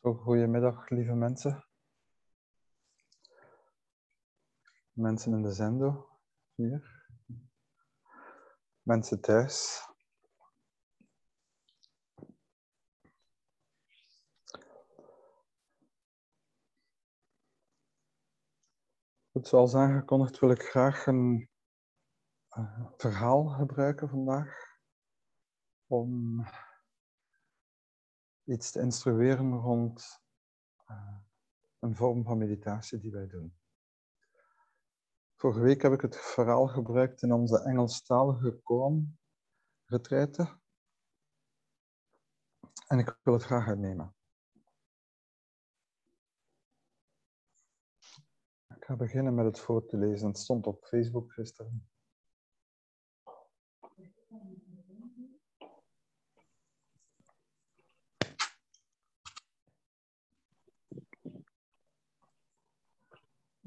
Goedemiddag, lieve mensen. Mensen in de zendo, hier. Mensen thuis. Goed, zoals aangekondigd wil ik graag een uh, verhaal gebruiken vandaag om iets te instrueren rond uh, een vorm van meditatie die wij doen. Vorige week heb ik het verhaal gebruikt in onze Engelstalige koan retraite. En ik wil het graag uitnemen. Ik ga beginnen met het voor te lezen. Het stond op Facebook gisteren.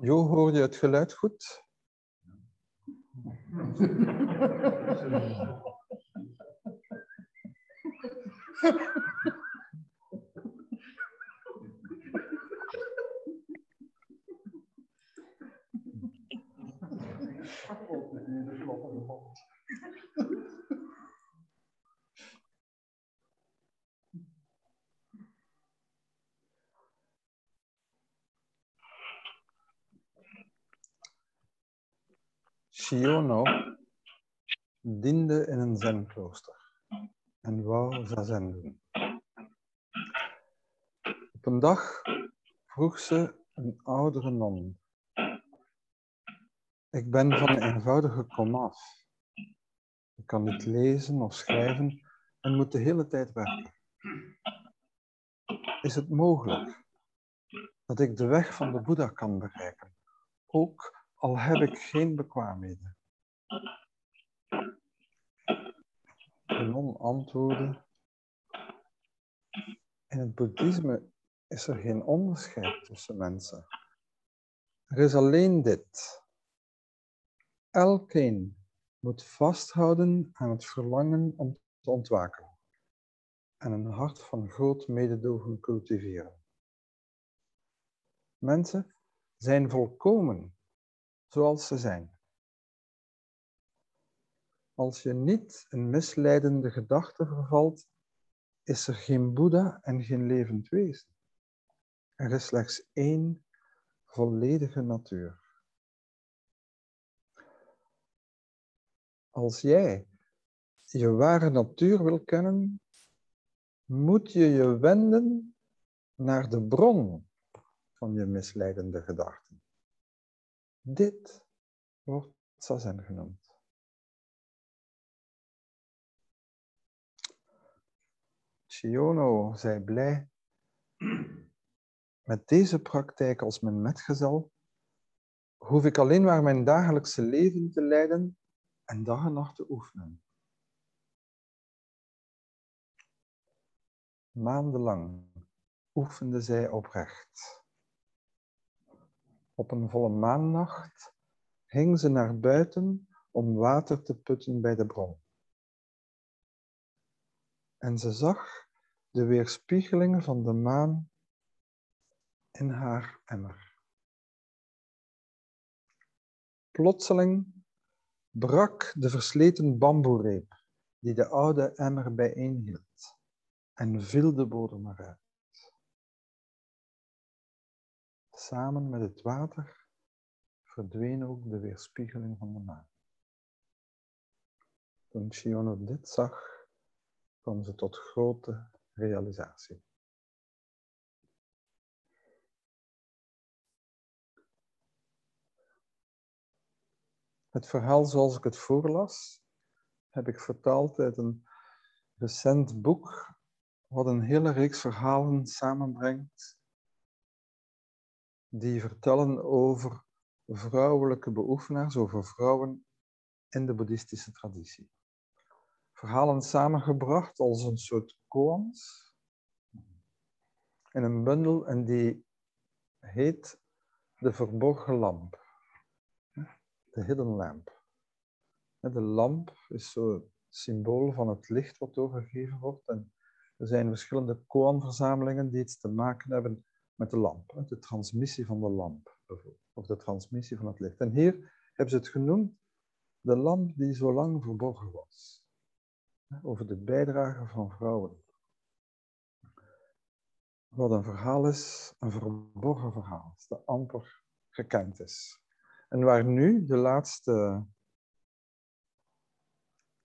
Jo, hoor je het geluid goed? Shiono diende in een zenklooster en wou zazen doen. Op een dag vroeg ze een oudere non. Ik ben van een eenvoudige komaf. Ik kan niet lezen of schrijven en moet de hele tijd werken. Is het mogelijk dat ik de weg van de Boeddha kan bereiken, ook al heb ik geen bekwaamheden. De non antwoordde, in het boeddhisme is er geen onderscheid tussen mensen. Er is alleen dit. Elkeen moet vasthouden aan het verlangen om te ontwaken en een hart van groot mededogen cultiveren. Mensen zijn volkomen zoals ze zijn. Als je niet een misleidende gedachte vervalt, is er geen Boeddha en geen levend wezen. Er is slechts één volledige natuur. Als jij je ware natuur wil kennen, moet je je wenden naar de bron van je misleidende gedachten. Dit wordt zazen genoemd. Chiono zei blij, met deze praktijk als mijn metgezel hoef ik alleen maar mijn dagelijkse leven te leiden en dag en nacht te oefenen. Maandenlang oefende zij oprecht. Op een volle maannacht ging ze naar buiten om water te putten bij de bron. En ze zag de weerspiegeling van de maan in haar emmer. Plotseling brak de versleten bamboereep die de oude emmer bijeenhield en viel de bodem eruit. Samen met het water verdween ook de weerspiegeling van de maan. Toen Shiono dit zag, kwam ze tot grote realisatie. Het verhaal zoals ik het voorlas, heb ik vertaald uit een recent boek, wat een hele reeks verhalen samenbrengt, die vertellen over vrouwelijke beoefenaars, over vrouwen in de boeddhistische traditie. Verhalen samengebracht als een soort koans in een bundel en die heet De Verborgen Lamp. De Hidden Lamp. De lamp is zo het symbool van het licht wat doorgegeven wordt en Er zijn verschillende koanverzamelingen die iets te maken hebben met de lamp, de transmissie van de lamp, of de transmissie van het licht. En hier hebben ze het genoemd de lamp die zo lang verborgen was, over de bijdrage van vrouwen. Wat een verhaal is, een verborgen verhaal, dat amper gekend is. En waar nu de laatste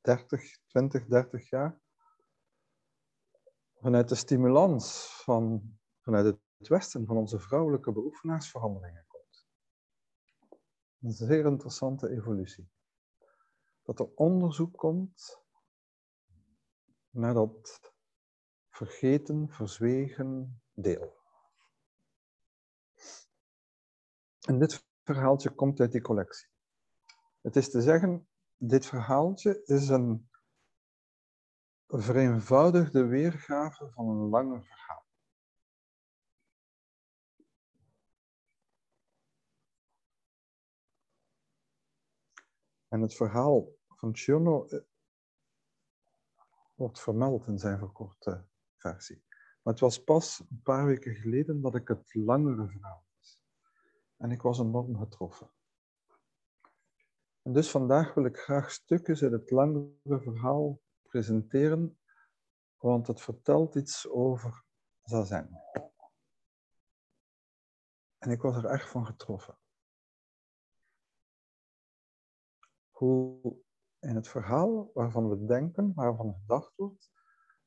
30, 20, 30 jaar vanuit de stimulans van, vanuit het Westen van onze vrouwelijke beoefenaars veranderingen komt. Een zeer interessante evolutie. Dat er onderzoek komt naar dat vergeten, verzwegen deel. En dit verhaaltje komt uit die collectie. Het is te zeggen, dit verhaaltje is een vereenvoudigde weergave van een langer verhaal. En het verhaal van Chiono eh, wordt vermeld in zijn verkorte versie. Maar het was pas een paar weken geleden dat ik het langere verhaal was. En ik was enorm getroffen. En dus vandaag wil ik graag stukjes uit het langere verhaal presenteren, want het vertelt iets over zazen. En ik was er echt van getroffen. Hoe in het verhaal waarvan we denken, waarvan gedacht wordt,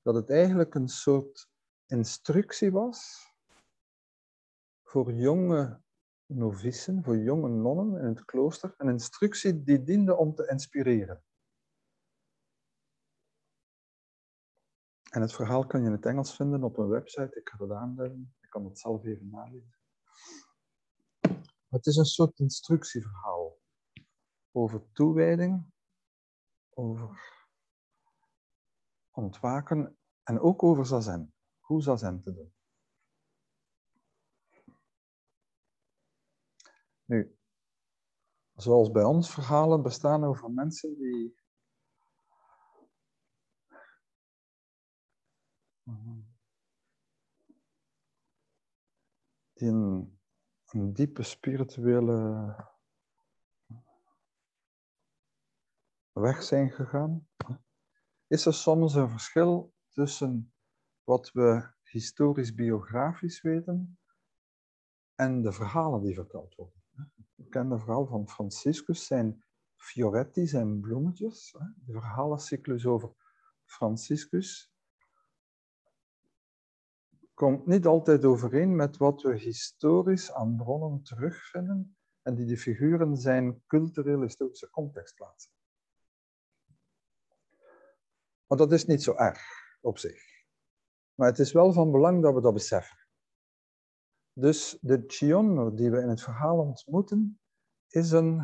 dat het eigenlijk een soort instructie was voor jonge novicen, voor jonge nonnen in het klooster, een instructie die diende om te inspireren. En het verhaal kan je in het Engels vinden op een website. Ik ga dat aanduiden. Ik kan het zelf even nalezen. Het is een soort instructieverhaal over toewijding, over ontwaken en ook over zazen. Hoe zazen te doen. Nu, zoals bij ons verhalen bestaan over mensen die een, een diepe spirituele weg zijn gegaan, is er soms een verschil tussen wat we historisch biografisch weten en de verhalen die verteld worden. We kennen het verhaal van Franciscus, zijn fioretti, zijn bloemetjes. De verhalencyclus over Franciscus komt niet altijd overeen met wat we historisch aan bronnen terugvinden en die de figuren zijn cultureel-historische context plaatsen. Maar dat is niet zo erg op zich. Maar het is wel van belang dat we dat beseffen. Dus de Chionno die we in het verhaal ontmoeten, is een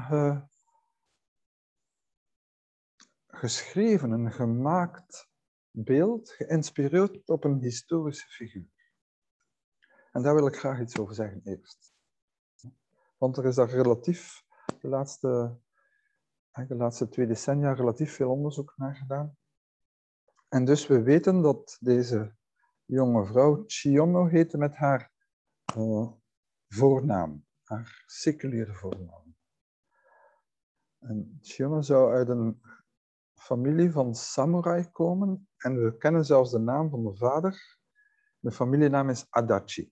geschreven, een gemaakt beeld, geïnspireerd op een historische figuur. En daar wil ik graag iets over zeggen eerst. Want er is daar relatief, de laatste, de laatste twee decennia, relatief veel onderzoek naar gedaan. En dus we weten dat deze jonge vrouw Chiono heette met haar uh, voornaam, haar seculiere voornaam. En Chiono zou uit een familie van samurai komen en we kennen zelfs de naam van de vader. De familienaam is Adachi.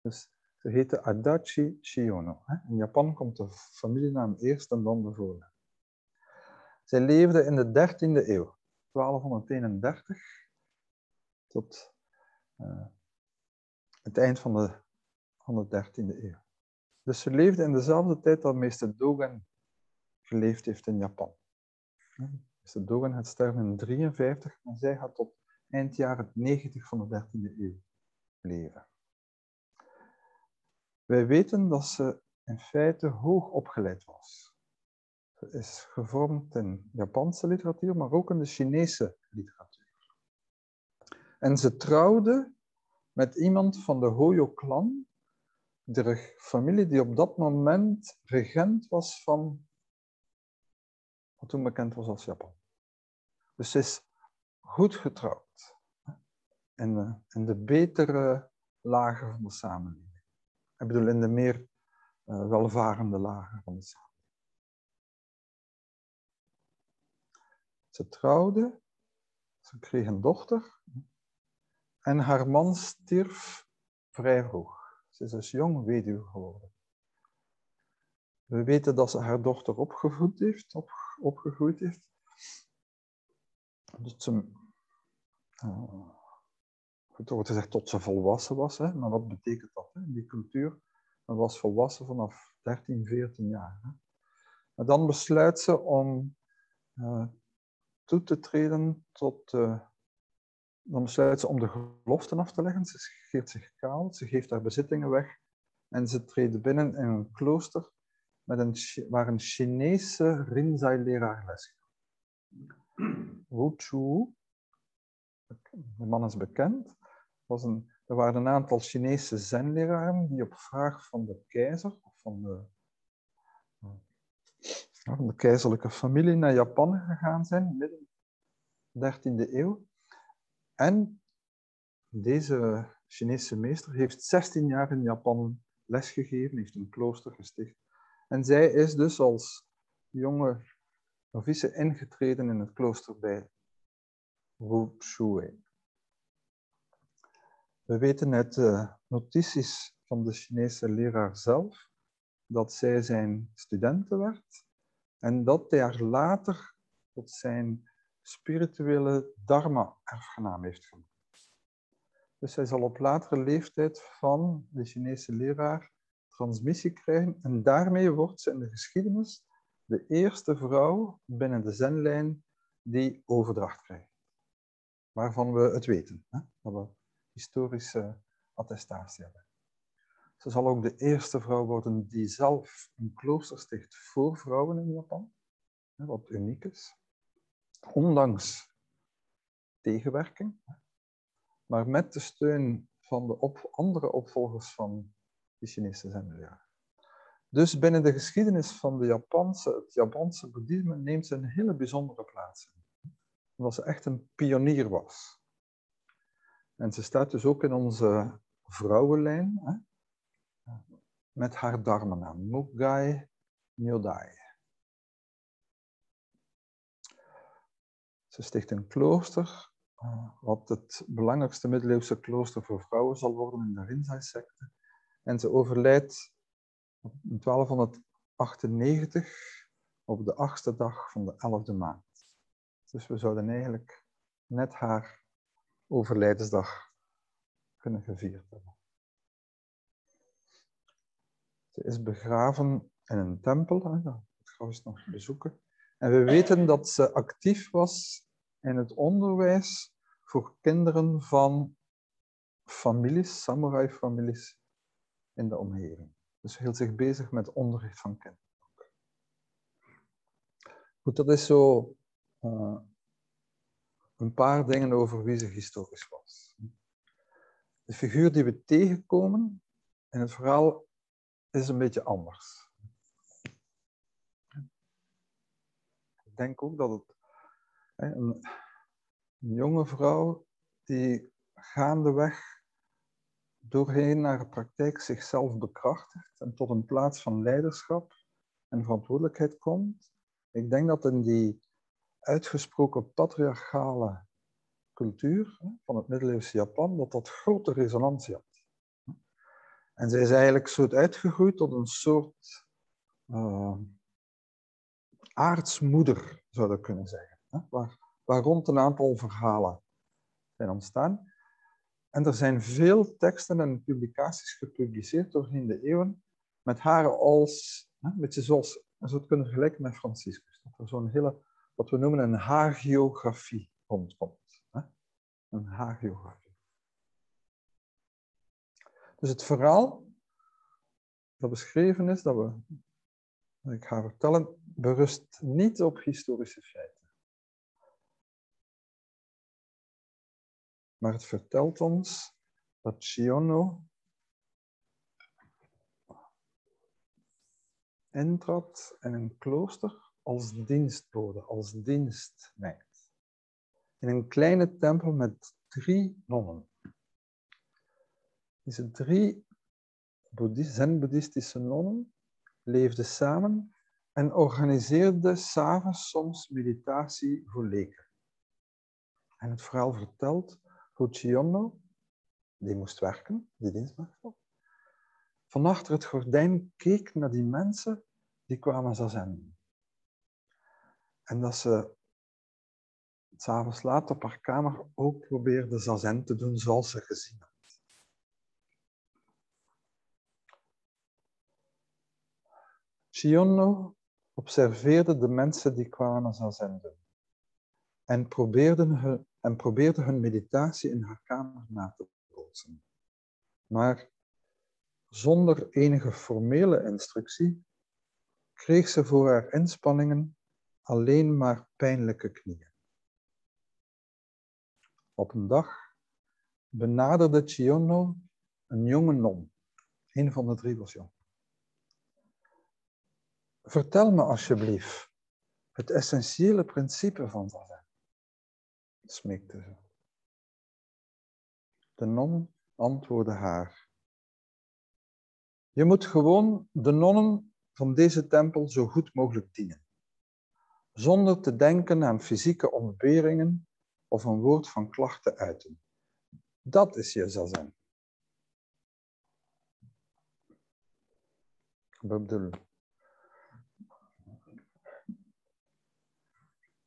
Dus ze heette Adachi Chiono. In Japan komt de familienaam eerst en dan de voornaam. Zij leefde in de 13e eeuw, 1231, tot uh, het eind van de, van de 13e eeuw. Dus ze leefde in dezelfde tijd dat meester Dogen geleefd heeft in Japan. Meester Dogen had sterven in 53 en zij gaat tot eind jaren 90 van de 13e eeuw leven. Wij weten dat ze in feite hoog opgeleid was. Is gevormd in Japanse literatuur, maar ook in de Chinese literatuur. En ze trouwde met iemand van de Hoyo-clan, de familie die op dat moment regent was van wat toen bekend was als Japan. Dus ze is goed getrouwd. in de, in de betere lagen van de samenleving. Ik bedoel, in de meer uh, welvarende lagen van de samenleving. Ze trouwde, ze kreeg een dochter en haar man stierf vrij vroeg. Ze is dus jong weduwe geworden. We weten dat ze haar dochter opgevoed heeft, op, opgegroeid heeft. Dus ze, uh, tot ze volwassen was. Hè? Maar wat betekent dat hè? die cultuur? Was volwassen vanaf 13, 14 jaar. Hè? Maar dan besluit ze om uh, toe te treden tot. Uh, dan besluit ze om de geloften af te leggen. Ze scheert zich kaal, ze geeft haar bezittingen weg en ze treedt binnen in een klooster met een, waar een Chinese Rinzai-leraar les Wu Chu, de man is bekend, was een, er waren een aantal Chinese zenleraren die op vraag van de keizer, of van de, van de keizerlijke familie, naar Japan gegaan zijn, midden 13e eeuw. En deze Chinese meester heeft 16 jaar in Japan lesgegeven, heeft een klooster gesticht. En zij is dus als jonge novice ingetreden in het klooster bij Wu Shui. We weten uit de notities van de Chinese leraar zelf dat zij zijn studente werd en dat hij haar later tot zijn spirituele dharma-erfgenaam heeft gemaakt. Dus hij zal op latere leeftijd van de Chinese leraar transmissie krijgen en daarmee wordt ze in de geschiedenis de eerste vrouw binnen de zenlijn die overdracht krijgt. Waarvan we het weten, hè? dat we historische attestatie hebben. Ze zal ook de eerste vrouw worden die zelf een klooster sticht voor vrouwen in Japan, wat uniek is ondanks tegenwerking, maar met de steun van de andere opvolgers van de Chinese zendeleraar. Dus binnen de geschiedenis van de Japanse, het Japanse boeddhisme neemt ze een hele bijzondere plaats in. Omdat ze echt een pionier was. En ze staat dus ook in onze vrouwenlijn hè, met haar dharma-naam, Mugai Nyodai. Ze sticht een klooster, eh, wat het belangrijkste middeleeuwse klooster voor vrouwen zal worden in de Rinzai-secte. En ze overlijdt in 1298 op de achtste dag van de elfde maand. Dus we zouden eigenlijk net haar overlijdensdag kunnen gevierd hebben. Ze is begraven in een tempel, dat ga ik nog bezoeken. En we weten dat ze actief was in het onderwijs voor kinderen van families, samurai-families in de omgeving. Dus hield zich bezig met onderricht van kinderen. Goed, dat is zo uh, een paar dingen over wie ze historisch was. De figuur die we tegenkomen in het verhaal is een beetje anders. Ik denk ook dat het een, een jonge vrouw die gaandeweg doorheen haar praktijk zichzelf bekrachtigt en tot een plaats van leiderschap en verantwoordelijkheid komt. Ik denk dat in die uitgesproken patriarchale cultuur van het middeleeuwse Japan, dat dat grote resonantie had. En zij is eigenlijk zo uitgegroeid tot een soort uh, aartsmoeder, zou dat kunnen zeggen waar, waar rond een aantal verhalen zijn ontstaan. En er zijn veel teksten en publicaties gepubliceerd doorheen de eeuwen met haar als, een beetje zoals, je zou het kunnen vergelijken met Franciscus, dat er zo'n hele, wat we noemen een hagiografie rondkomt. Hè? Een hagiografie. Dus het verhaal dat beschreven is, dat, we, dat ik ga vertellen, berust niet op historische feiten. Maar het vertelt ons dat Chiono intrad in een klooster als dienstbode, als dienstmeid. In een kleine tempel met drie nonnen. Deze drie zen-boeddhistische nonnen leefden samen en organiseerden s'avonds soms meditatie voor leken. En het verhaal vertelt hoe Chionno, die moest werken, die dienstmaagd van achter het gordijn keek naar die mensen die kwamen zazen. En dat ze s'avonds laat op haar kamer ook probeerde zazen te doen zoals ze gezien had. Chionno observeerde de mensen die kwamen zazen doen en probeerde, hun, en probeerde hun meditatie in haar kamer na te bootsen. Maar zonder enige formele instructie kreeg ze voor haar inspanningen alleen maar pijnlijke knieën. Op een dag benaderde Chiono een jonge non. Een van de drie was jong. Vertel me alsjeblieft het essentiële principe van zazen, smeekte ze. De non antwoordde haar. Je moet gewoon de nonnen van deze tempel zo goed mogelijk dienen, zonder te denken aan fysieke ontberingen of een woord van klachten uiten. Dat is je zazen.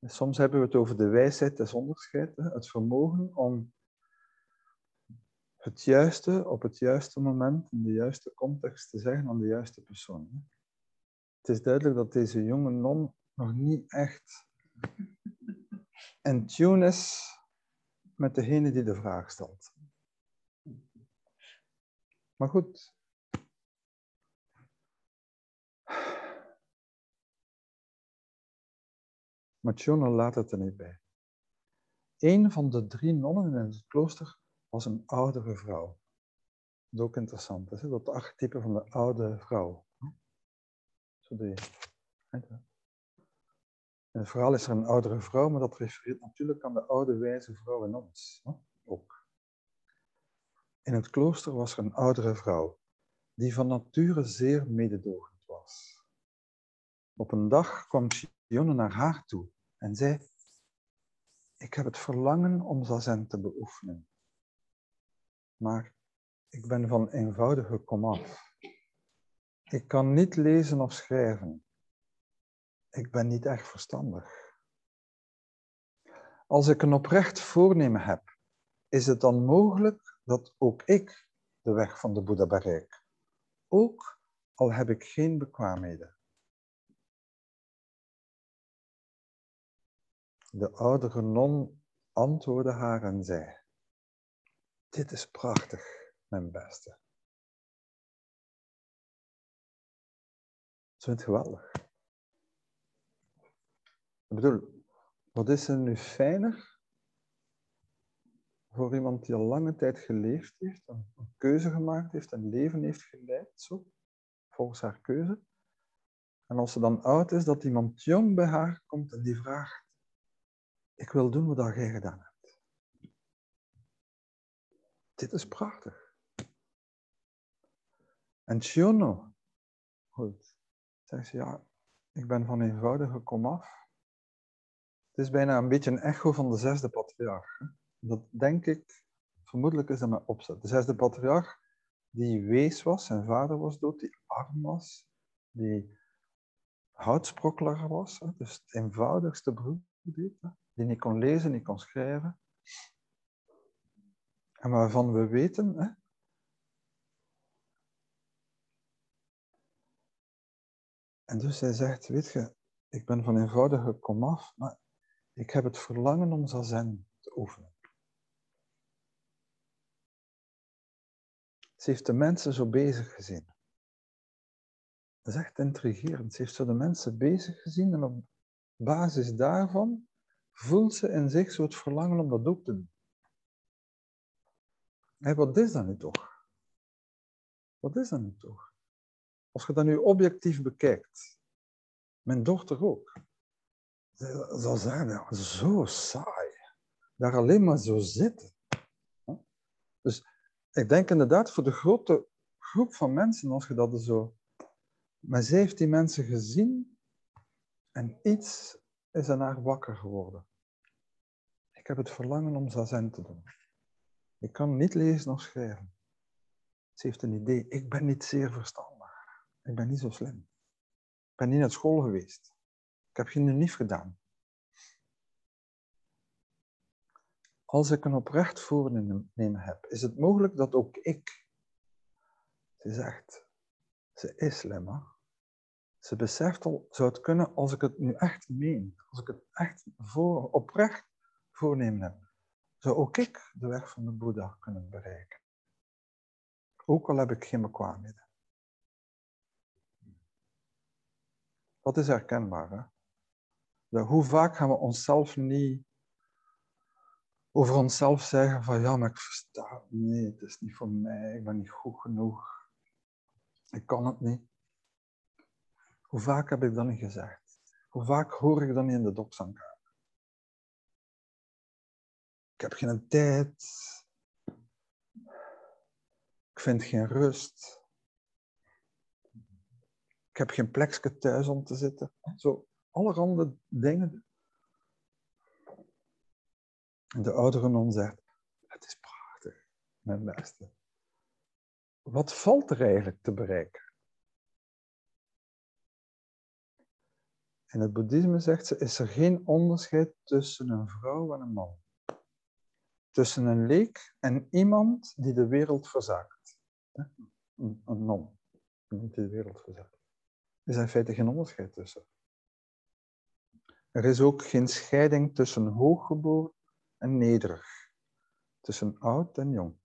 Soms hebben we het over de wijsheid des onderscheids, het vermogen om het juiste op het juiste moment, in de juiste context te zeggen aan de juiste persoon. Het is duidelijk dat deze jonge non nog niet echt in tune is met degene die de vraag stelt. Maar goed. Macione laat het er niet bij. Een van de drie nonnen in het klooster was een oudere vrouw. Dat is ook interessant. Dat is het archetype van de oude vrouw. Zo die, in het verhaal is er een oudere vrouw, maar dat refereert natuurlijk aan de oude wijze vrouw in ons. Ook. In het klooster was er een oudere vrouw, die van nature zeer mededogend was. Op een dag kwam Chionne naar haar toe en zei, ik heb het verlangen om zazen te beoefenen maar ik ben van eenvoudige komaf. Ik kan niet lezen of schrijven. Ik ben niet echt verstandig. Als ik een oprecht voornemen heb, is het dan mogelijk dat ook ik de weg van de Boeddha bereik, ook al heb ik geen bekwaamheden. De oudere non antwoordde haar en zei: dit is prachtig, mijn beste. Ik vind het geweldig. Ik bedoel, wat is er nu fijner voor iemand die al lange tijd geleefd heeft, een, een keuze gemaakt heeft, een leven heeft geleid, zo, volgens haar keuze. En als ze dan oud is, dat iemand jong bij haar komt en die vraagt, ik wil doen wat jij gedaan hebt. Dit is prachtig. En Chiono, goed, zegt ze, ja, ik ben van eenvoudige komaf. Het is bijna een beetje een echo van de zesde patriarch. Dat denk ik, vermoedelijk is dat mijn opzet. De zesde patriarch, die wees was, zijn vader was dood, die arm was, die houtsprokkelaar was, dus het eenvoudigste beroep deed, die niet kon lezen, niet kon schrijven. En waarvan we weten, hè, En dus hij zegt, weet je, ik ben van eenvoudige komaf, maar ik heb het verlangen om zazen te oefenen. Ze heeft de mensen zo bezig gezien. Dat is echt intrigerend. Ze heeft zo de mensen bezig gezien en op basis daarvan voelt ze in zich zo het verlangen om dat ook te doen. Hé, wat is dat nu toch? Wat is dat nu toch? Als je dat nu objectief bekijkt, mijn dochter ook, zal zeggen, zo saai, daar alleen maar zo zitten. ik denk inderdaad voor de grote groep van mensen, als je dat zo met 17 mensen gezien en iets is haar wakker geworden. Ik heb het verlangen om zazen te doen. Ik kan niet lezen of schrijven. Ze heeft een idee. Ik ben niet zeer verstandig. Ik ben niet zo slim. Ik ben niet naar school geweest. Ik heb geen unief gedaan. Als ik een oprecht voornemen heb, is het mogelijk dat ook ik. Ze zegt, ze is slim, hè? Ze beseft al, zou het kunnen als ik het nu echt meen, als ik het echt voor, oprecht voornemen heb, zou ook ik de weg van de Boeddha kunnen bereiken. Ook al heb ik geen bekwaamheden. Dat is herkenbaar. Hè? hoe vaak gaan we onszelf niet over onszelf zeggen van ja, maar ik versta het niet, het is niet voor mij, ik ben niet goed genoeg, ik kan het niet. Hoe vaak heb ik dat niet gezegd? Hoe vaak hoor ik dat niet in de doksankamer? Ik heb geen tijd. Ik vind geen rust. Ik heb geen plekje thuis om te zitten. Zo, allerhande dingen. En de oudere non zegt, het is prachtig, mijn beste. Wat valt er eigenlijk te bereiken? In het boeddhisme zegt ze, is er geen onderscheid tussen een vrouw en een man. Tussen een leek en iemand die de wereld verzaakt. Een, non, die de wereld verzaakt. Er is in feite geen onderscheid tussen. Er is ook geen scheiding tussen hooggeboren en nederig. Tussen oud en jong.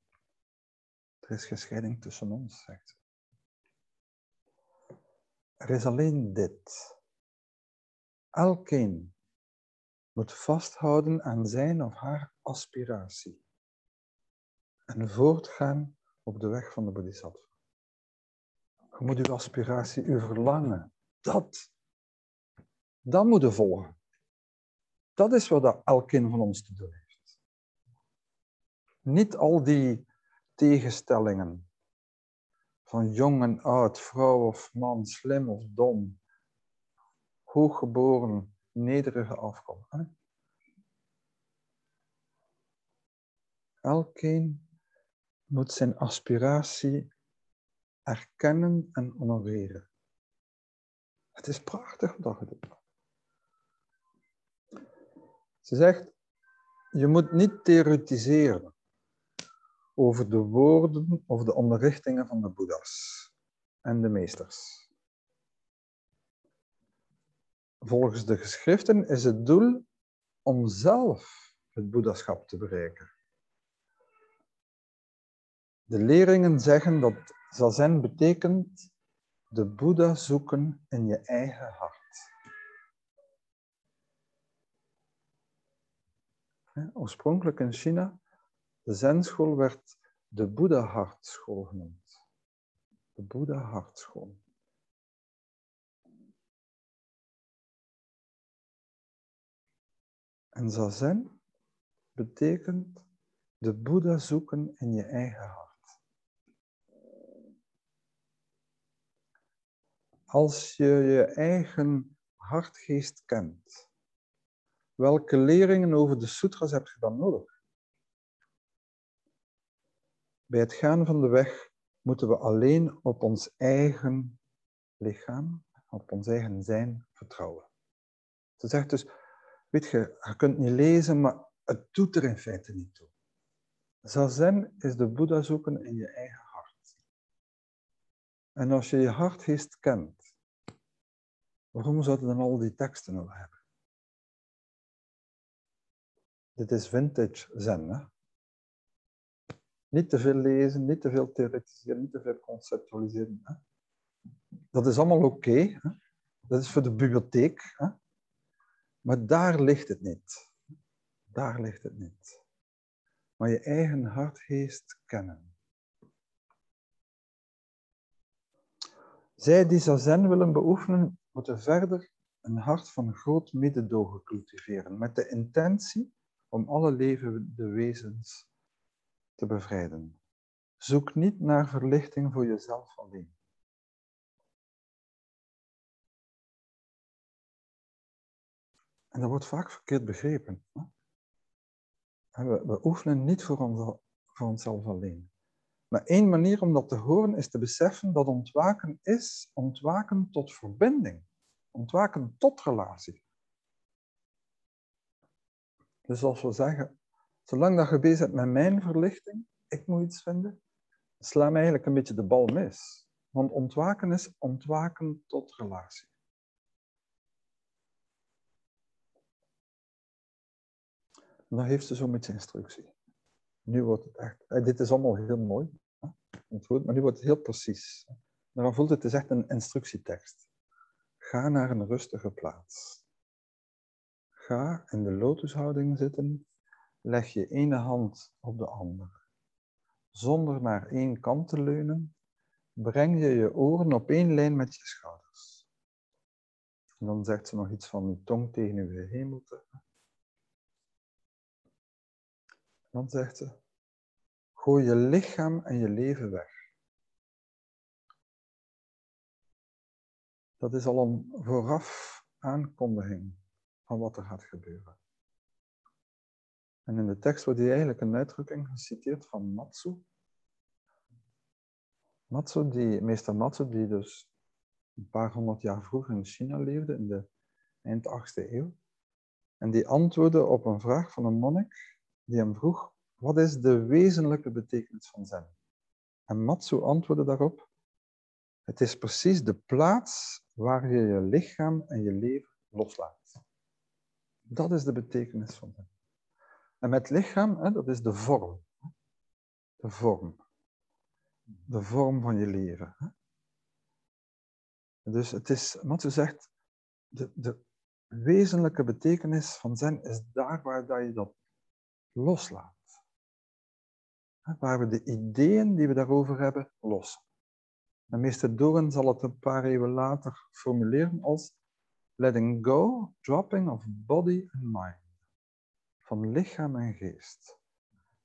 Er is geen scheiding tussen ons, zegt ze. Er is alleen dit. Elkeen moet vasthouden aan zijn of haar aspiratie en voortgaan op de weg van de bodhisattva. Je moet uw aspiratie, uw verlangen, dat, dat moeten volgen. Dat is wat elkeen van ons te doen heeft. Niet al die tegenstellingen van jong en oud, vrouw of man, slim of dom, hooggeboren, nederige afkomst. Elkeen moet zijn aspiratie erkennen en honoreren. Het is prachtig wat je doet. Ze zegt, je moet niet theoretiseren over de woorden of de onderrichtingen van de boeddha's en de meesters. Volgens de geschriften is het doel om zelf het boeddhaschap te bereiken. De leringen zeggen dat zazen betekent de boeddha zoeken in je eigen hart. Oorspronkelijk in China, de zenschool werd de boeddha-hartschool genoemd. De boeddha-hartschool. En zazen betekent de Boeddha zoeken in je eigen hart. Als je je eigen hartgeest kent, welke leringen over de sutras heb je dan nodig? Bij het gaan van de weg moeten we alleen op ons eigen lichaam, op ons eigen zijn vertrouwen. Ze zegt dus, Weet je, je kunt niet lezen, maar het doet er in feite niet toe. Zazen is de Boeddha zoeken in je eigen hart. En als je je hartgeest kent, waarom zou je dan al die teksten willen hebben? Dit is vintage zen, hè? Niet te veel lezen, niet te veel theoretiseren, niet te veel conceptualiseren. Hè? Dat is allemaal oké. dat is voor de bibliotheek. Hè? Maar daar ligt het niet. Daar ligt het niet. Maar je eigen hartgeest kennen. Zij die zazen willen beoefenen, moeten verder een hart van groot mededogen cultiveren, met de intentie om alle levende wezens te bevrijden. Zoek niet naar verlichting voor jezelf alleen. En dat wordt vaak verkeerd begrepen. We, we oefenen niet voor, ons, voor onszelf alleen. Maar één manier om dat te horen is te beseffen dat ontwaken is ontwaken tot verbinding. Ontwaken tot relatie. Dus als we zeggen, zolang dat je bezig bent met mijn verlichting, ik moet iets vinden, sla me eigenlijk een beetje de bal mis. Want ontwaken is ontwaken tot relatie. Dan heeft ze zo'n beetje instructie. Nu wordt het echt, eh, dit is allemaal heel mooi, maar nu wordt het heel precies. Dan voelt het, het is echt een instructietekst. Ga naar een rustige plaats. Ga in de lotushouding zitten. Leg je ene hand op de andere. Zonder naar één kant te leunen, breng je je oren op één lijn met je schouders. En dan zegt ze nog iets van je tong tegen je hemelte. Dan zegt ze, gooi je lichaam en je leven weg. Dat is al een vooraf aankondiging van wat er gaat gebeuren. En in de tekst wordt hier eigenlijk een uitdrukking geciteerd van Matsu. Matsu, die, meester Matsu, die dus een paar honderd jaar vroeger in China leefde, in de eind 8e eeuw. En die antwoordde op een vraag van een monnik die hem vroeg, wat is de wezenlijke betekenis van zen? En Matsu antwoordde daarop, het is precies de plaats waar je je lichaam en je leven loslaat. Dat is de betekenis van zen. En met lichaam, hè, dat is de vorm. De vorm. De vorm van je leven. Dus het is, Matsu zegt, de, de wezenlijke betekenis van zen is daar waar dat je dat loslaat. Waar we de ideeën die we daarover hebben lossen. En meester Doren zal het een paar eeuwen later formuleren als letting go, dropping of body and mind. Van lichaam en geest.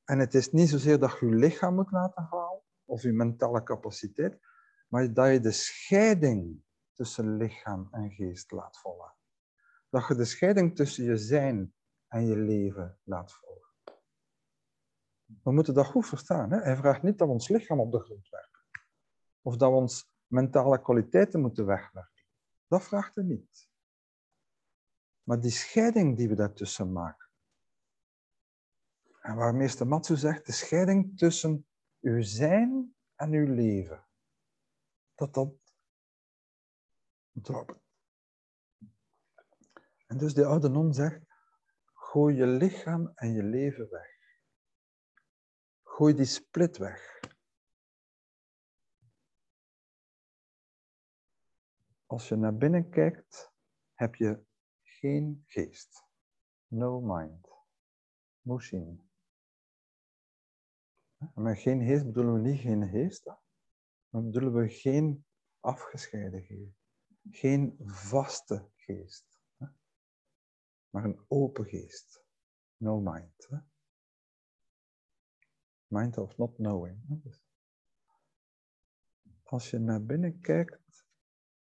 En het is niet zozeer dat je je lichaam moet laten halen, of je mentale capaciteit, maar dat je de scheiding tussen lichaam en geest laat volgen. Dat je de scheiding tussen je zijn en je leven laat volgen. We moeten dat goed verstaan. Hè? Hij vraagt niet dat we ons lichaam op de grond werpen. Of dat we ons mentale kwaliteiten moeten wegwerken. Dat vraagt hij niet. Maar die scheiding die we daartussen maken. En waar meester Matsu zegt, de scheiding tussen uw zijn en uw leven. Dat dat droppen. En dus de oude non zegt, gooi je lichaam en je leven weg. Gooi die split weg. Als je naar binnen kijkt, heb je geen geest. No mind. Mushin. Met geen geest bedoelen we niet geen geest, maar bedoelen we geen afgescheiden geest. Geen vaste geest. Maar een open geest. No mind. Mind of not knowing. Dus als je naar binnen kijkt,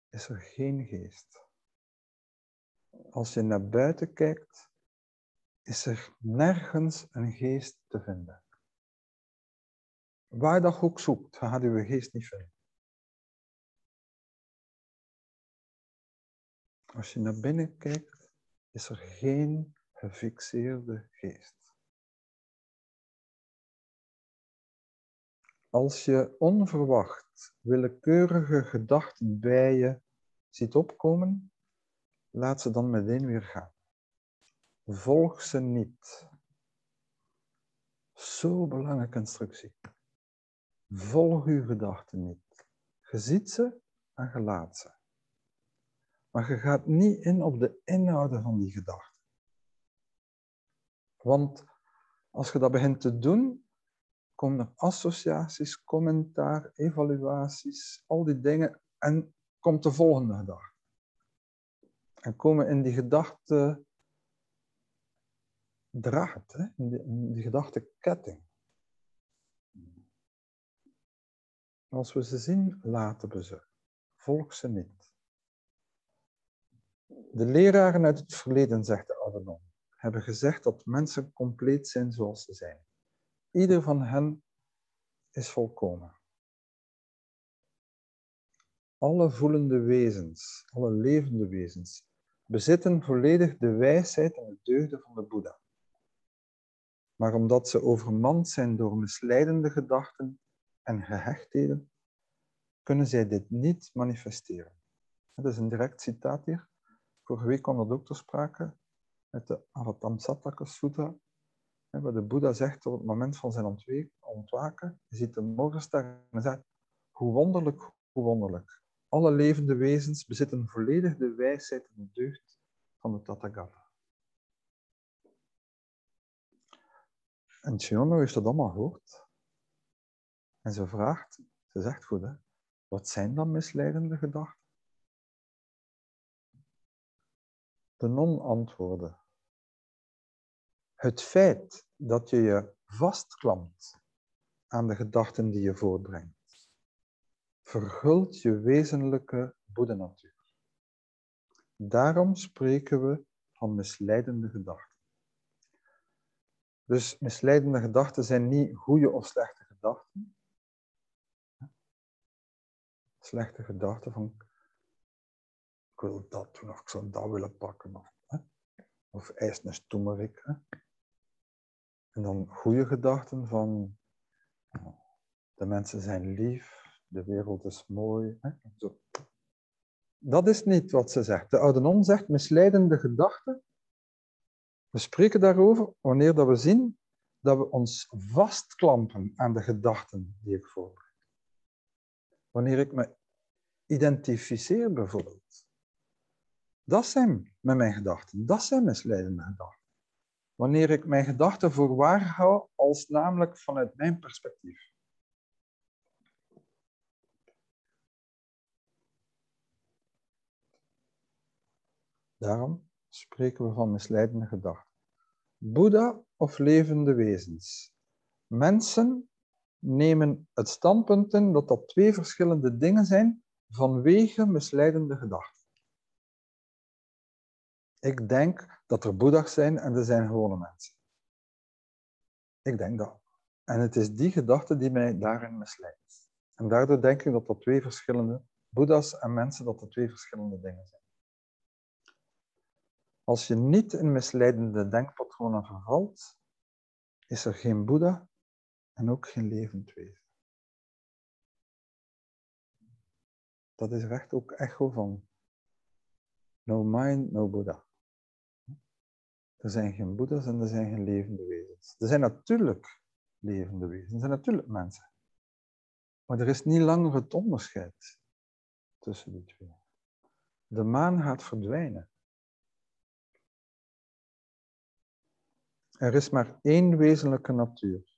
is er geen geest. Als je naar buiten kijkt, is er nergens een geest te vinden. Waar dat ook zoekt, gaat uw geest niet vinden. Als je naar binnen kijkt, is er geen gefixeerde geest. Als je onverwacht willekeurige gedachten bij je ziet opkomen, laat ze dan meteen weer gaan. Volg ze niet. Zo belangrijke instructie. Volg uw gedachten niet. Je ziet ze en je laat ze. Maar je gaat niet in op de inhouden van die gedachten. Want als je dat begint te doen, komen er associaties, commentaar, evaluaties, al die dingen en komt de volgende gedachte. En komen in die gedachte draad, hè? In, die, in die gedachteketting. Als we ze zien, laten we ze. Volg ze niet. De leraren uit het verleden, zegt de oude non, hebben gezegd dat mensen compleet zijn zoals ze zijn. Ieder van hen is volkomen. Alle voelende wezens, alle levende wezens, bezitten volledig de wijsheid en de deugden van de Boeddha. Maar omdat ze overmand zijn door misleidende gedachten en gehechtheden, kunnen zij dit niet manifesteren. Dat is een direct citaat hier. Vorige week kwam dat ook ter sprake uit de Avatamsattaka Sutta, waar de Boeddha zegt op het moment van zijn ontwaken, je ziet de morgenster en hij zegt, hoe wonderlijk, hoe wonderlijk. Alle levende wezens bezitten volledig de wijsheid en de deugd van de Tathagata. En Chiono heeft dat allemaal gehoord. En ze vraagt, ze zegt goed, hè, wat zijn dan misleidende gedachten? De non antwoordde, het feit dat je je vastklampt aan de gedachten die je voortbrengt, vergult je wezenlijke boedenatuur. Daarom spreken we van misleidende gedachten. Dus misleidende gedachten zijn niet goede of slechte gedachten. Slechte gedachten van ik wil dat doen of ik zou dat willen pakken of, hè? of een? En dan goede gedachten van de mensen zijn lief, de wereld is mooi. Hè? Zo. Dat is niet wat ze zegt. De oude non zegt misleidende gedachten. We spreken daarover wanneer dat we zien dat we ons vastklampen aan de gedachten die ik voorbereid. Wanneer ik me identificeer bijvoorbeeld. Dat zijn met mijn gedachten. Dat zijn misleidende gedachten. Wanneer ik mijn gedachten voor waar hou als namelijk vanuit mijn perspectief. Daarom spreken we van misleidende gedachten. Boeddha of levende wezens. Mensen nemen het standpunt in dat dat twee verschillende dingen zijn vanwege misleidende gedachten. Ik denk dat er Boeddha's zijn en er zijn gewone mensen. Ik denk dat. En het is die gedachte die mij daarin misleidt. En daardoor denk ik dat dat twee verschillende Boeddha's en mensen dat dat twee verschillende dingen zijn. Als je niet in misleidende denkpatronen vervalt, is er geen Boeddha en ook geen levend wezen. Dat is recht ook echo van no mind, no Buddha. Er zijn geen Boeddha's en er zijn geen levende wezens. Er zijn natuurlijk levende wezens, er zijn natuurlijk mensen. Maar er is niet langer het onderscheid tussen die twee. De maan gaat verdwijnen. Er is maar één wezenlijke natuur.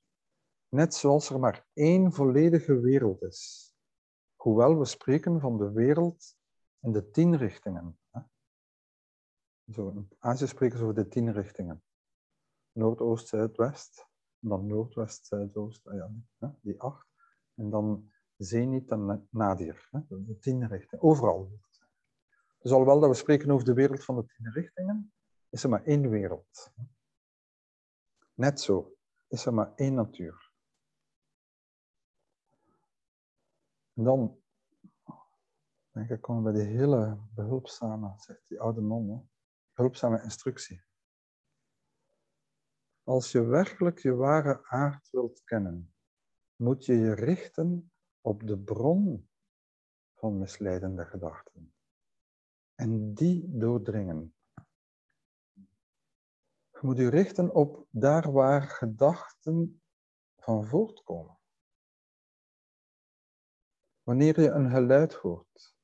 Net zoals er maar één volledige wereld is. Hoewel we spreken van de wereld in de tien richtingen. Zo, Azië over de tien richtingen. Noordoost, Zuidwest. Dan Noordwest, Zuidoost, ah ja, die acht. En dan Zenit en Nadir. De tien richtingen. Overal. Dus alhoewel dat we spreken over de wereld van de tien richtingen, is er maar één wereld. Net zo is er maar één natuur. En dan denk ik, komen we bij die hele behulpzame, zegt die oude non, behulpzame instructie. Als je werkelijk je ware aard wilt kennen, moet je je richten op de bron van misleidende gedachten. En die doordringen. Je moet je richten op daar waar gedachten van voortkomen. Wanneer je een geluid hoort,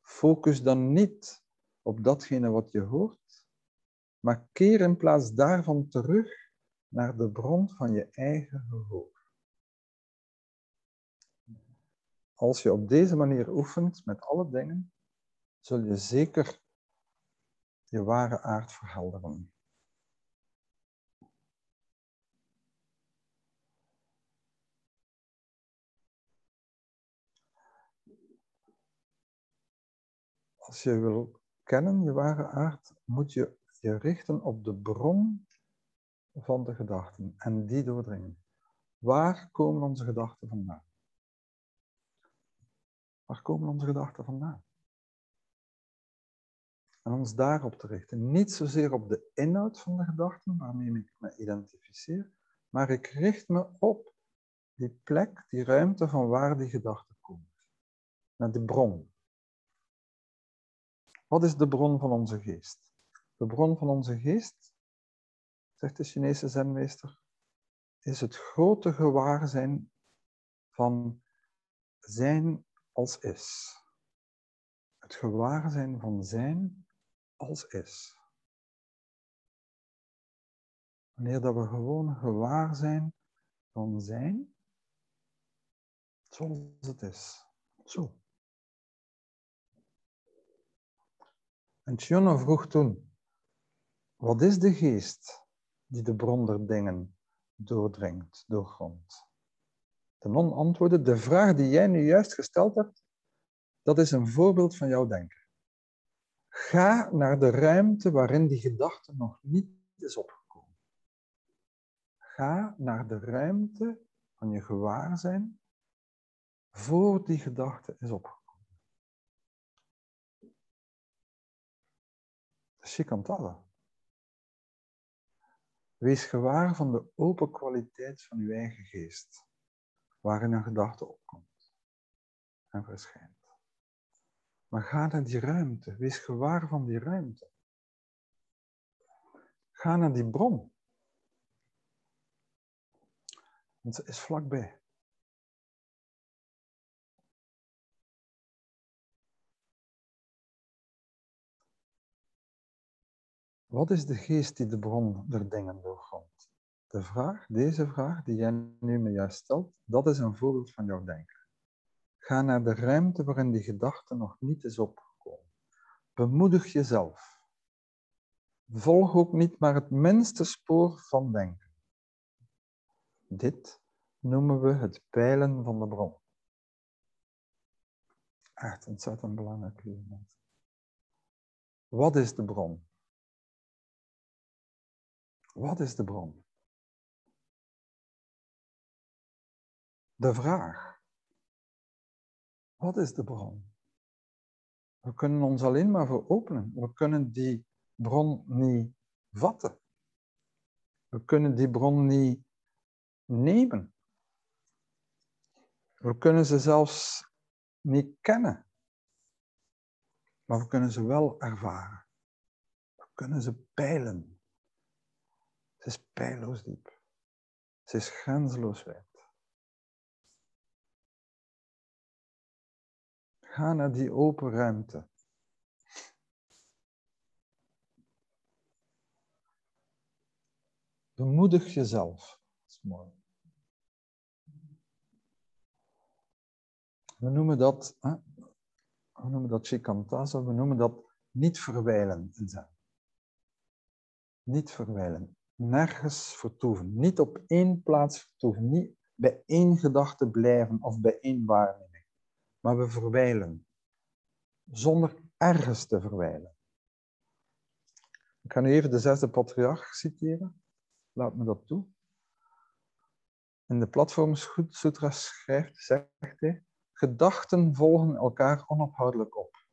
focus dan niet op datgene wat je hoort, maar keer in plaats daarvan terug naar de bron van je eigen gehoor. Als je op deze manier oefent met alle dingen, zul je zeker je ware aard verhelderen. Als je wil kennen je ware aard, moet je je richten op de bron van de gedachten en die doordringen. Waar komen onze gedachten vandaan? Waar komen onze gedachten vandaan? En ons daarop te richten. Niet zozeer op de inhoud van de gedachten waarmee ik me identificeer, maar ik richt me op die plek, die ruimte van waar die gedachten komen. Naar de bron. Wat is de bron van onze geest? De bron van onze geest, zegt de Chinese zenmeester, is het grote gewaarzijn van zijn als is. Het gewaarzijn van zijn als is. Wanneer dat we gewoon gewaar zijn van zijn, zoals het is. Zo. En Chiono vroeg toen, wat is de geest die de bron der dingen doordringt, doorgrondt? De non antwoordde, de vraag die jij nu juist gesteld hebt, dat is een voorbeeld van jouw denken. Ga naar de ruimte waarin die gedachte nog niet is opgekomen. Ga naar de ruimte van je gewaarzijn voor die gedachte is opgekomen. Shikantala. Wees gewaar van de open kwaliteit van uw eigen geest, waarin een gedachte opkomt en verschijnt. Maar ga naar die ruimte. Wees gewaar van die ruimte. Ga naar die bron. Want ze is vlakbij. Wat is de geest die de bron der dingen doorgrondt? De vraag, deze vraag die jij nu me juist stelt, dat is een voorbeeld van jouw denken. Ga naar de ruimte waarin die gedachte nog niet is opgekomen. Bemoedig jezelf. Volg ook niet maar het minste spoor van denken. Dit noemen we het peilen van de bron. Echt ontzettend belangrijk. Wat is de bron? Wat is de bron? De vraag. Wat is de bron? We kunnen ons alleen maar voor openen. We kunnen die bron niet vatten. We kunnen die bron niet nemen. We kunnen ze zelfs niet kennen. Maar we kunnen ze wel ervaren. We kunnen ze peilen. Ze is pijloos diep. Ze is grenzeloos wijd. Ga naar die open ruimte. Bemoedig jezelf. Dat is mooi. We noemen dat, hè? we noemen dat Chikantasa, we noemen dat niet verwijlen zijn. Niet verwijlen. Nergens vertoeven. Niet op één plaats vertoeven. Niet bij één gedachte blijven of bij één waarneming maar we verwijlen. Zonder ergens te verwijlen. Ik ga nu even de zesde patriarch citeren. Laat me dat toe. In de Platform Sutra schrijft, zegt hij, gedachten volgen elkaar onophoudelijk op.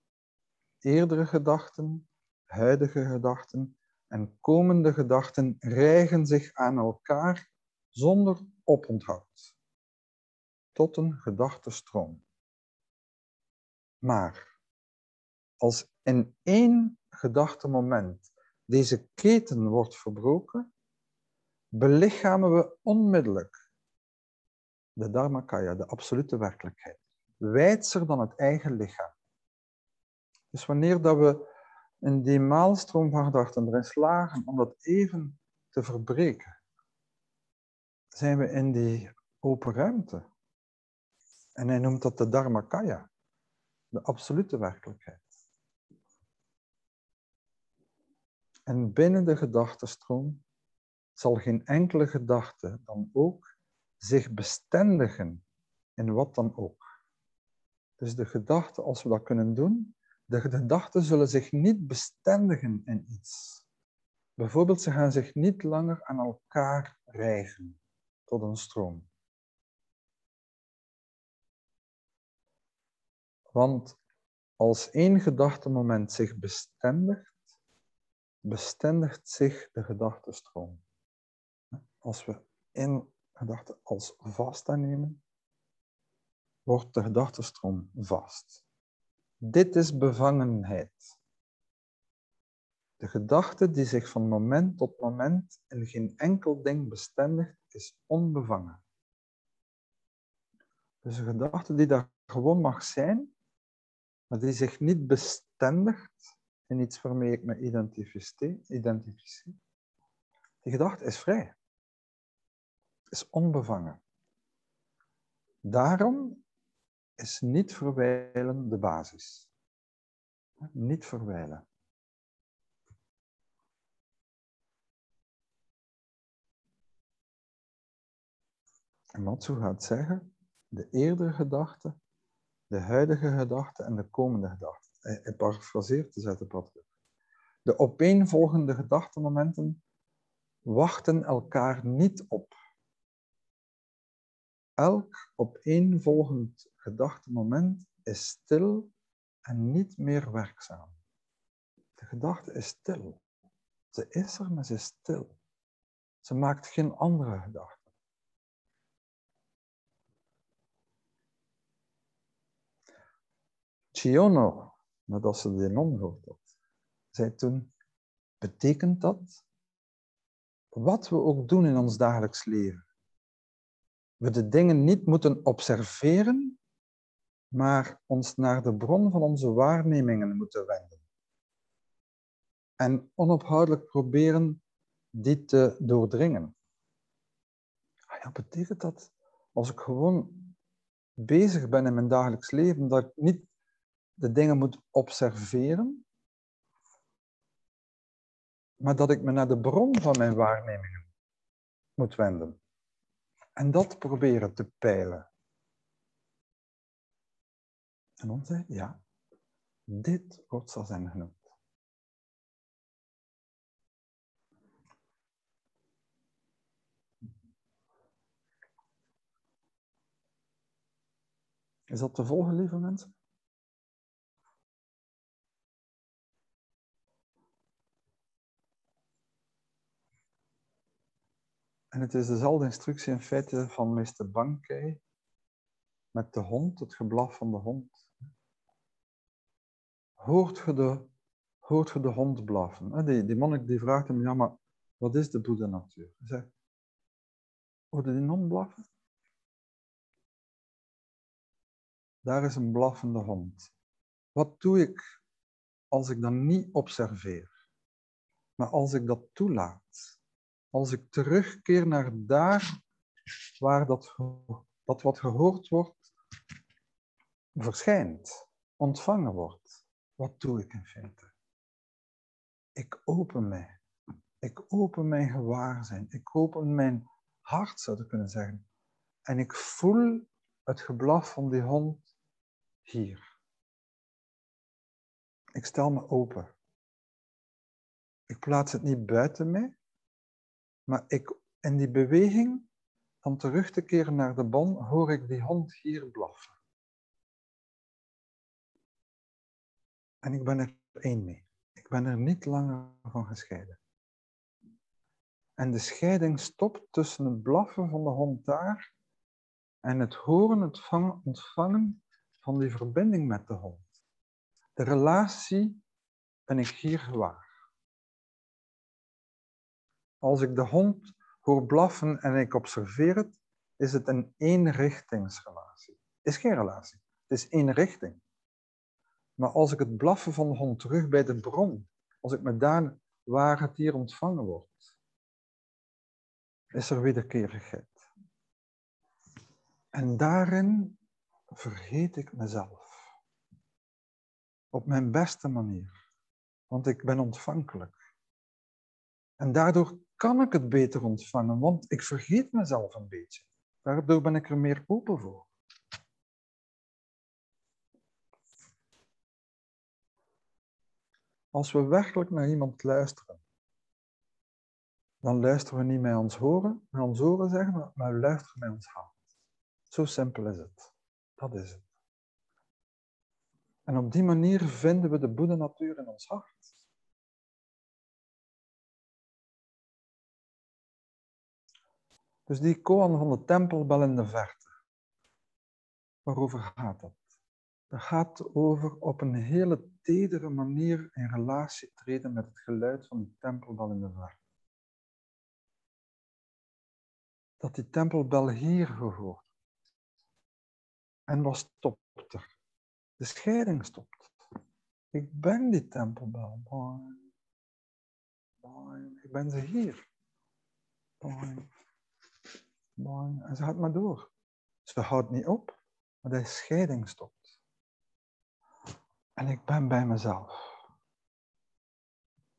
Eerdere gedachten, huidige gedachten en komende gedachten rijgen zich aan elkaar zonder oponthoud, tot een gedachtenstroom. Maar als in één gedachtemoment deze keten wordt verbroken, belichamen we onmiddellijk de Dharmakaya, de absolute werkelijkheid, wijdser dan het eigen lichaam. Dus wanneer dat we in die maalstroom van gedachten erin slagen om dat even te verbreken, zijn we in die open ruimte. En hij noemt dat de Dharmakaya de absolute werkelijkheid. En binnen de gedachtenstroom zal geen enkele gedachte dan ook zich bestendigen in wat dan ook. Dus de gedachte, als we dat kunnen doen, De gedachten zullen zich niet bestendigen in iets. Bijvoorbeeld, ze gaan zich niet langer aan elkaar rijgen tot een stroom. Want als één gedachtemoment zich bestendigt, bestendigt zich de gedachtenstroom. Als we één gedachte als vast aannemen, wordt de gedachtenstroom vast. Dit is bevangenheid. De gedachte die zich van moment tot moment in geen enkel ding bestendigt, is onbevangen. Dus een gedachte die daar gewoon mag zijn, maar die zich niet bestendigt in iets waarmee ik me identificeer, die gedachte is vrij. Is onbevangen. Daarom is niet verwijlen de basis. Niet verwijlen. En Matsu gaat zeggen, de eerdere gedachte, de huidige gedachte en de komende gedachte. Hij, hij parafraseert dus uit de. De opeenvolgende gedachtenmomenten wachten elkaar niet op. Elk opeenvolgend gedachtemoment is stil en niet meer werkzaam. De gedachte is stil. Ze is er, maar ze is stil. Ze maakt geen andere gedachte. Chiono, nadat ze de non gehoord had, zei toen, betekent dat, wat we ook doen in ons dagelijks leven, we de dingen niet moeten observeren, maar ons naar de bron van onze waarnemingen moeten wenden. En onophoudelijk proberen die te doordringen. Ah ja, betekent dat als ik gewoon bezig ben in mijn dagelijks leven, dat ik niet de dingen moet observeren, maar dat ik me naar de bron van mijn waarnemingen moet wenden. En dat proberen te peilen. En dan zei ja, dit wordt zijn genoemd. Is dat te volgen, lieve mensen? En het is dezelfde instructie in feite van meester Bankei met de hond, het geblaf van de hond. Hoort je de, hoort je de hond blaffen? Die, die monnik die vraagt hem, ja maar wat is de Boeddha-natuur? Hij zegt, hoorde die hond blaffen? Daar is een blaffende hond. Wat doe ik als ik dat niet observeer? Maar als ik dat toelaat? als ik terugkeer naar daar waar dat, dat wat gehoord wordt, verschijnt, ontvangen wordt, wat doe ik in feite? Ik open mij. Ik open mijn gewaarzijn. Ik open mijn hart, zou ik kunnen zeggen. En ik voel het geblaf van die hond hier. Ik stel me open. Ik plaats het niet buiten mij, maar ik, in die beweging van terug te keren naar de bon, hoor ik die hond hier blaffen. En ik ben er één mee. Ik ben er niet langer van gescheiden. En de scheiding stopt tussen het blaffen van de hond daar en het horen, het ontvangen van die verbinding met de hond. De relatie ben ik hier gewaar. Als ik de hond hoor blaffen en ik observeer het, is het een eenrichtingsrelatie. Het is geen relatie, het is één richting. Maar als ik het blaffen van de hond terug bij de bron, als ik me daar waar het hier ontvangen wordt, is er wederkerigheid. En daarin vergeet ik mezelf. Op mijn beste manier. Want ik ben ontvankelijk. En daardoor kan ik het beter ontvangen, want ik vergeet mezelf een beetje. Daardoor ben ik er meer open voor. Als we werkelijk naar iemand luisteren, dan luisteren we niet met ons horen, met ons oren zeggen we, maar we luisteren met ons hart. Zo simpel is het. Dat is het. En op die manier vinden we de Boeddha-natuur in ons hart. Dus die koan van de tempelbel in de verte. Waarover gaat dat? Dat gaat over op een hele tedere manier in relatie treden met het geluid van de tempelbel in de verte. Dat die tempelbel hier gehoord. En wat stopt er? De scheiding stopt. Ik ben die tempelbel. Ik ben ze hier. En ze gaat maar door. Ze houdt niet op, maar de scheiding stopt. En ik ben bij mezelf.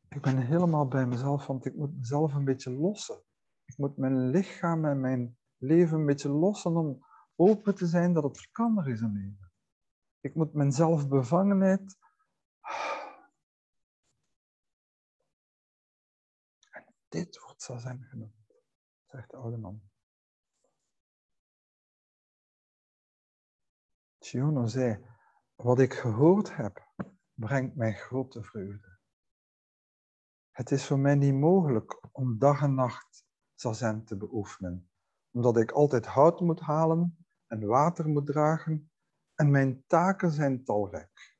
Ik ben helemaal bij mezelf, want ik moet mezelf een beetje lossen. Ik moet mijn lichaam en mijn leven een beetje lossen om open te zijn dat het verkandig is in leven. Ik moet mijn zelfbevangenheid. En dit wordt zazen genoemd, zegt de oude man. Chiono zei, wat ik gehoord heb, brengt mij grote vreugde. Het is voor mij niet mogelijk om dag en nacht zazen te beoefenen, omdat ik altijd hout moet halen en water moet dragen en mijn taken zijn talrijk.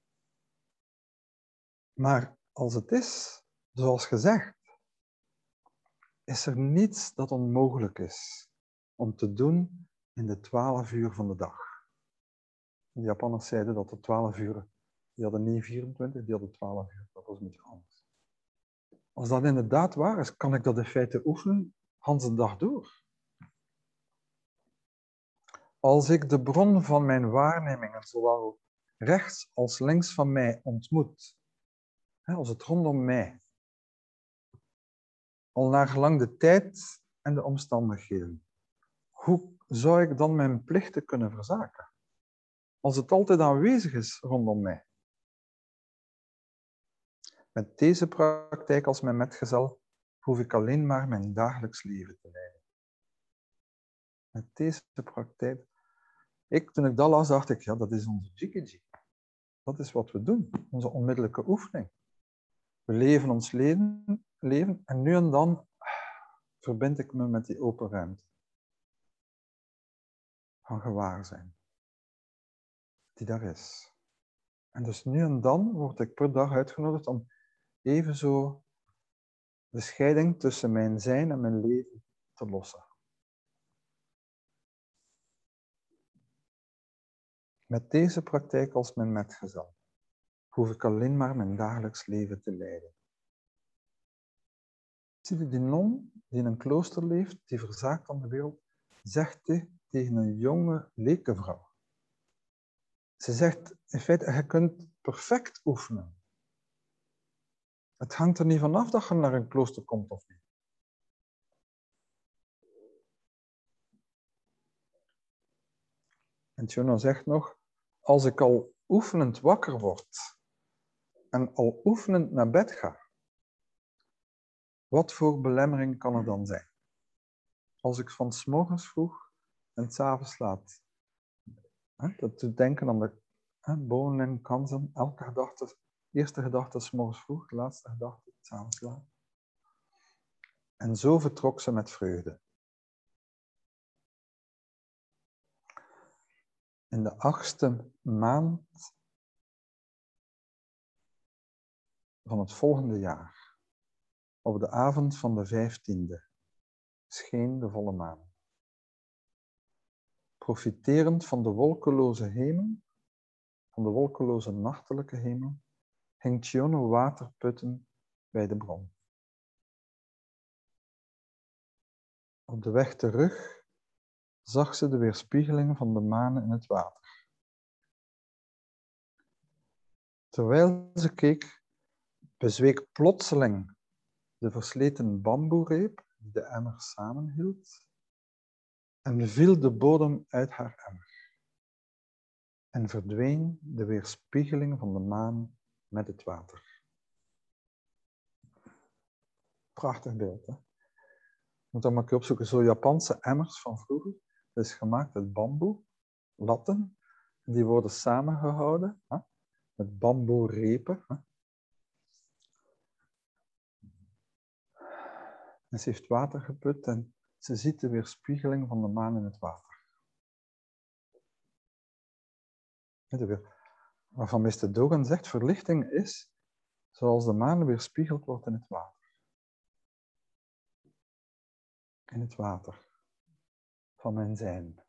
Maar als het is, zoals gezegd, is er niets dat onmogelijk is om te doen in de twaalf uur van de dag. De Japanners zeiden dat de twaalf uur, die hadden niet 24, die hadden 12 uur. Dat was een beetje anders. Als dat inderdaad waar is, kan ik dat in feite oefenen, Hans de dag door. Als ik de bron van mijn waarnemingen zowel rechts als links van mij ontmoet, als het rondom mij, al naar gelang de tijd en de omstandigheden, hoe zou ik dan mijn plichten kunnen verzaken? Als het altijd aanwezig is rondom mij. Met deze praktijk als mijn metgezel hoef ik alleen maar mijn dagelijks leven te leiden. Met deze praktijk ik, toen ik dat las, dacht ik, ja, dat is onze jikiji. Dat is wat we doen, onze onmiddellijke oefening. We leven ons leven, leven en nu en dan verbind ik me met die open ruimte. Van gewaarzijn. Die daar is. En dus nu en dan word ik per dag uitgenodigd om even zo de scheiding tussen mijn zijn en mijn leven te lossen. Met deze praktijk als mijn metgezel hoef ik alleen maar mijn dagelijks leven te leiden. Zie je die non die in een klooster leeft, die verzaakt aan de wereld, zegt hij tegen een jonge lekenvrouw. Ze zegt in feite, je kunt perfect oefenen. Het hangt er niet vanaf dat je naar een klooster komt of niet. En Tjona zegt nog, als ik al oefenend wakker word en al oefenend naar bed ga, wat voor belemmering kan er dan zijn? Als ik van s morgens vroeg en s avonds Dat doet denken aan de hè, bonen en kansen. Elke gedachte, eerste gedachte s morgens vroeg, de laatste gedachte s avonds laat. En zo vertrok ze met vreugde. in de achtste maand van het volgende jaar, op de avond van de vijftiende, scheen de volle maan. Profiterend van de wolkeloze hemel, van de wolkeloze nachtelijke hemel, ging Chiono water putten bij de bron. Op de weg terug zag ze de weerspiegeling van de maan in het water. Terwijl ze keek, bezweek plotseling de versleten bamboereep die de emmer samenhield en viel de bodem uit haar emmer en verdween de weerspiegeling van de maan met het water. Prachtig beeld. Hè? Moet dan maar opzoeken. Zo Japanse emmers van vroeger. Dat is gemaakt uit bamboe, latten. En die worden samengehouden hè? met bamboerepen. Hè? En ze heeft water geput en ze ziet de weerspiegeling van de maan in het water. Waarvan Mr. Dogen zegt, verlichting is zoals de maan weerspiegeld wordt in het water. In het water van mijn zijn.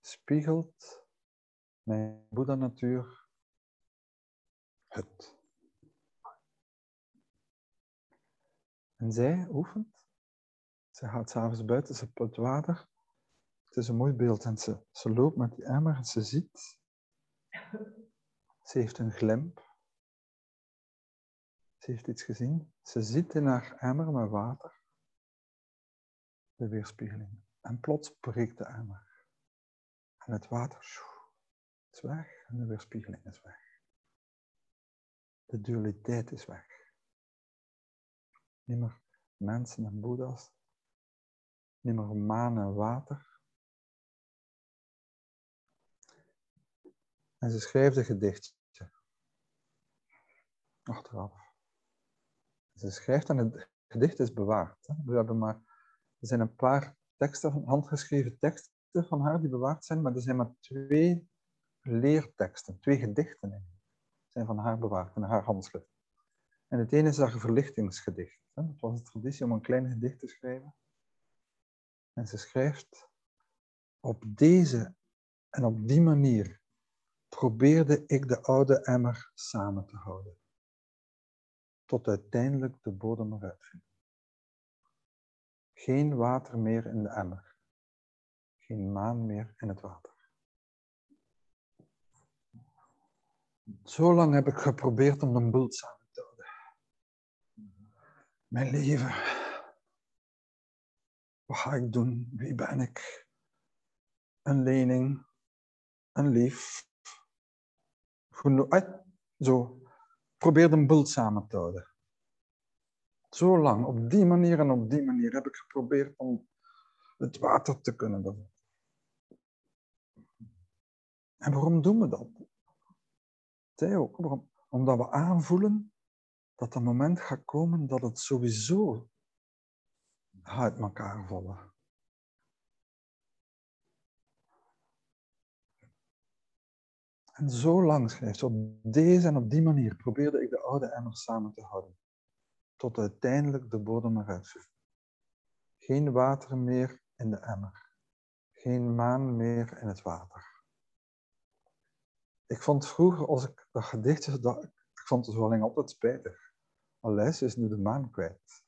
Spiegelt mijn Boeddha-natuur het. En zij oefent. Ze gaat s'avonds buiten, ze put water. Het is een mooi beeld. En ze, ze loopt met die emmer en ze ziet. Ze heeft een glimp. Ze heeft iets gezien. Ze ziet in haar emmer met water de weerspiegeling. En plots breekt de emmer. En het water is weg en de weerspiegeling is weg. De dualiteit is weg. Niet mensen en boeddha's. Meer maan en water. En ze schrijft een gedichtje. Achteraf. Ze schrijft en het gedicht is bewaard. We hebben maar, er zijn een paar teksten, handgeschreven teksten van haar die bewaard zijn, maar er zijn maar twee leerteksten, twee gedichten zijn van haar bewaard in haar handschrift. En het ene is haar verlichtingsgedicht. Het was een traditie om een klein gedicht te schrijven. En ze schrijft, op deze en op die manier probeerde ik de oude emmer samen te houden. Tot uiteindelijk de bodem eruit viel. Geen water meer in de emmer. Geen maan meer in het water. Zo lang heb ik geprobeerd om de bult samen mijn leven. Wat ga ik doen? Wie ben ik? Een lening, een lief. Zo, probeer de bult samen te houden. Zo lang, op die manier en op die manier heb ik geprobeerd om het water te kunnen doen. En waarom doen we dat? Ook. Waarom? Omdat we aanvoelen dat het moment gaat komen dat het sowieso uit elkaar vallen. En zo lang schrijft op deze en op die manier probeerde ik de oude emmer samen te houden, tot uiteindelijk de bodem eruit. Geen water meer in de emmer, geen maan meer in het water. Ik vond vroeger, als ik dat gedichtje, dat, ik vond het wel altijd spijtig. Alles is nu de maan kwijt.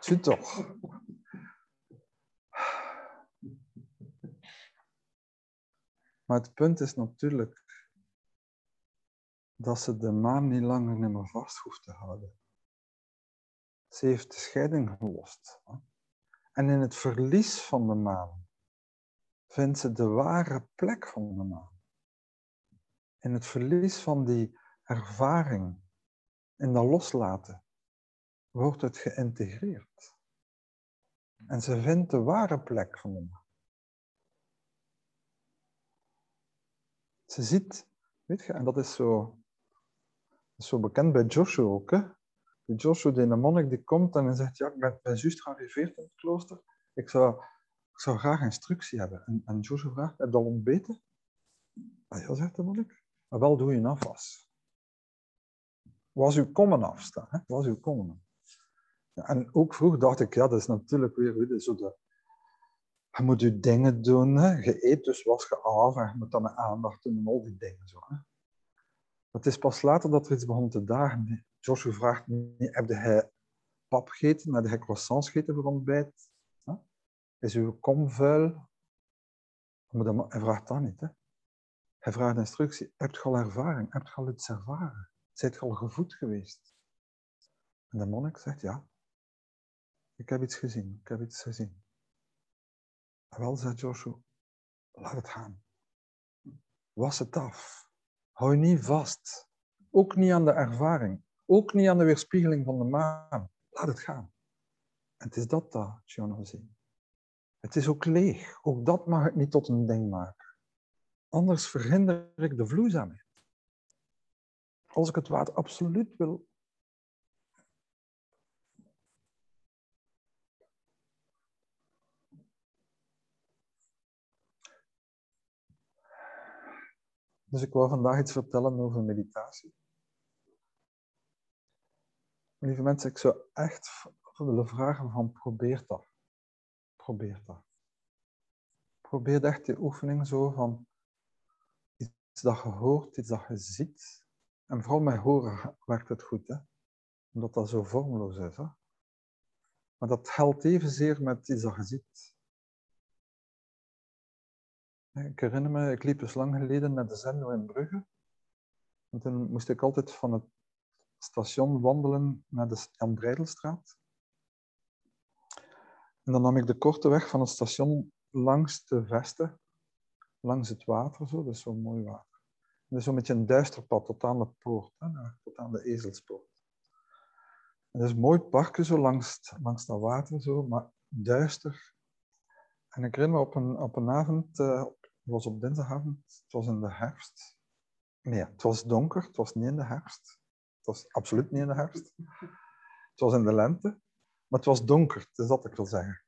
Zie toch. Maar het punt is natuurlijk dat ze de maan niet langer meer vast hoeft te houden. Ze heeft de scheiding gelost. En in het verlies van de maan vindt ze de ware plek van de maan. In het verlies van die ervaring en dan loslaten, wordt het geïntegreerd. En ze vindt de ware plek van hem. Ze ziet, weet je, en dat is zo, zo bekend bij Joshua ook. Hè? Die Joshua, die monnik, die komt en zegt, ja, ik ben, ben juist gearriveerd in het klooster. Ik zou, ik zou graag instructie hebben. En, en Joshua vraagt, heb je al ontbeten? Ah, ja, zegt de monnik. Maar wel doe je een afwas was uw kommen afstaan. Hè? Was uw kommen. En ook vroeg dacht ik, ja, dat is natuurlijk weer, zo de, je moet je dingen doen, hè? je eet dus was je af en je moet dan met aandacht doen en al die dingen. Zo, hè? Het is pas later dat er iets begon te dagen. Joshua vraagt, heb hij pap gegeten, heb hij croissants gegeten voor ontbijt? Hè? Is uw kom vuil? Maar hij vraagt dat niet. Hè? Hij vraagt instructie, heb je al ervaring? Heb je al iets ervaren? Zijt je al gevoed geweest? En de monnik zegt, ja. Ik heb iets gezien, ik heb iets gezien. En wel, zegt Joshua, laat het gaan. Was het af. Hou niet vast. Ook niet aan de ervaring. Ook niet aan de weerspiegeling van de maan. Laat het gaan. En het is dat dat Jonah zien. Het is ook leeg. Ook dat mag ik niet tot een ding maken. Anders verhinder ik de vloeizaamheid. Als ik het water absoluut wil Dus ik wil vandaag iets vertellen over meditatie. Lieve mensen, ik zou echt willen vragen van probeer dat. Probeer dat. Probeer echt die oefening zo van iets dat je hoort, iets dat je ziet. En vooral met horen werkt het goed, hè? omdat dat zo vormloos is. Hè? Maar dat geldt evenzeer met iets dat je ziet. Ik herinner me, ik liep dus lang geleden naar de Zendo in Brugge. En toen moest ik altijd van het station wandelen naar de Jan Breidelstraat. En dan nam ik de korte weg van het station langs de vesten, langs het water, zo, dat is zo mooi water. Dat is zo'n beetje een duister pad tot aan de poort, hè, tot aan de ezelspoort. En dat is mooi parkje zo langs, langs dat water, zo, maar duister. En ik herinner me op een, op een avond, uh, het was op dinsdagavond, het was in de herfst. Nee, het was donker, het was niet in de herfst. Het was absoluut niet in de herfst. Het was in de lente, maar het was donker, dat is dat ik wil zeggen.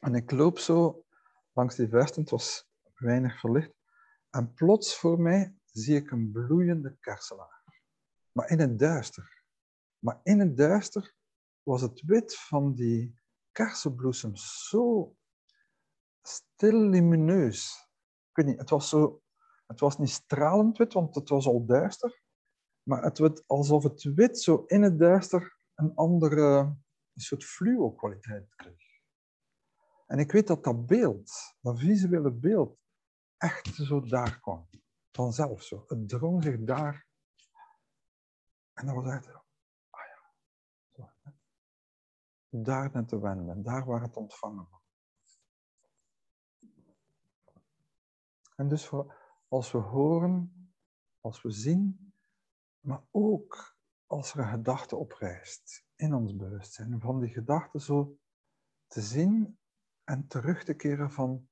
En ik loop zo langs die vesten, het was weinig verlicht. En plots voor mij zie ik een bloeiende kerselaar. Maar in het duister. Maar in het duister was het wit van die kersenbloesem zo stil lumineus. Ik weet niet, het was, zo, het was niet stralend wit, want het was al duister. Maar het werd alsof het wit zo in het duister een andere een soort fluo-kwaliteit kreeg. En ik weet dat dat beeld, dat visuele beeld, echt zo daar kwam. Vanzelf zo. Het drong zich daar. En dat was echt, ah ja. Zo, daar net te wenden, daar waar het ontvangen was. En dus als we horen, als we zien, maar ook als er een gedachte oprijst in ons bewustzijn, van die gedachte zo te zien en terug te keren van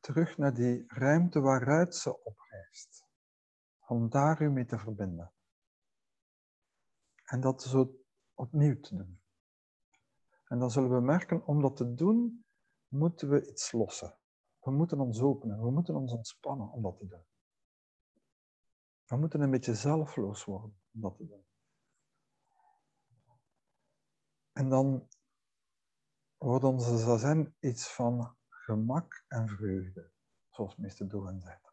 terug naar die ruimte waaruit ze oprijst. Om daar u mee te verbinden. En dat zo opnieuw te doen. En dan zullen we merken, om dat te doen, moeten we iets lossen. We moeten ons openen, we moeten ons ontspannen om dat te doen. We moeten een beetje zelfloos worden om dat te doen. En dan wordt onze zazen iets van gemak en vreugde, zoals meester Dogen zegt.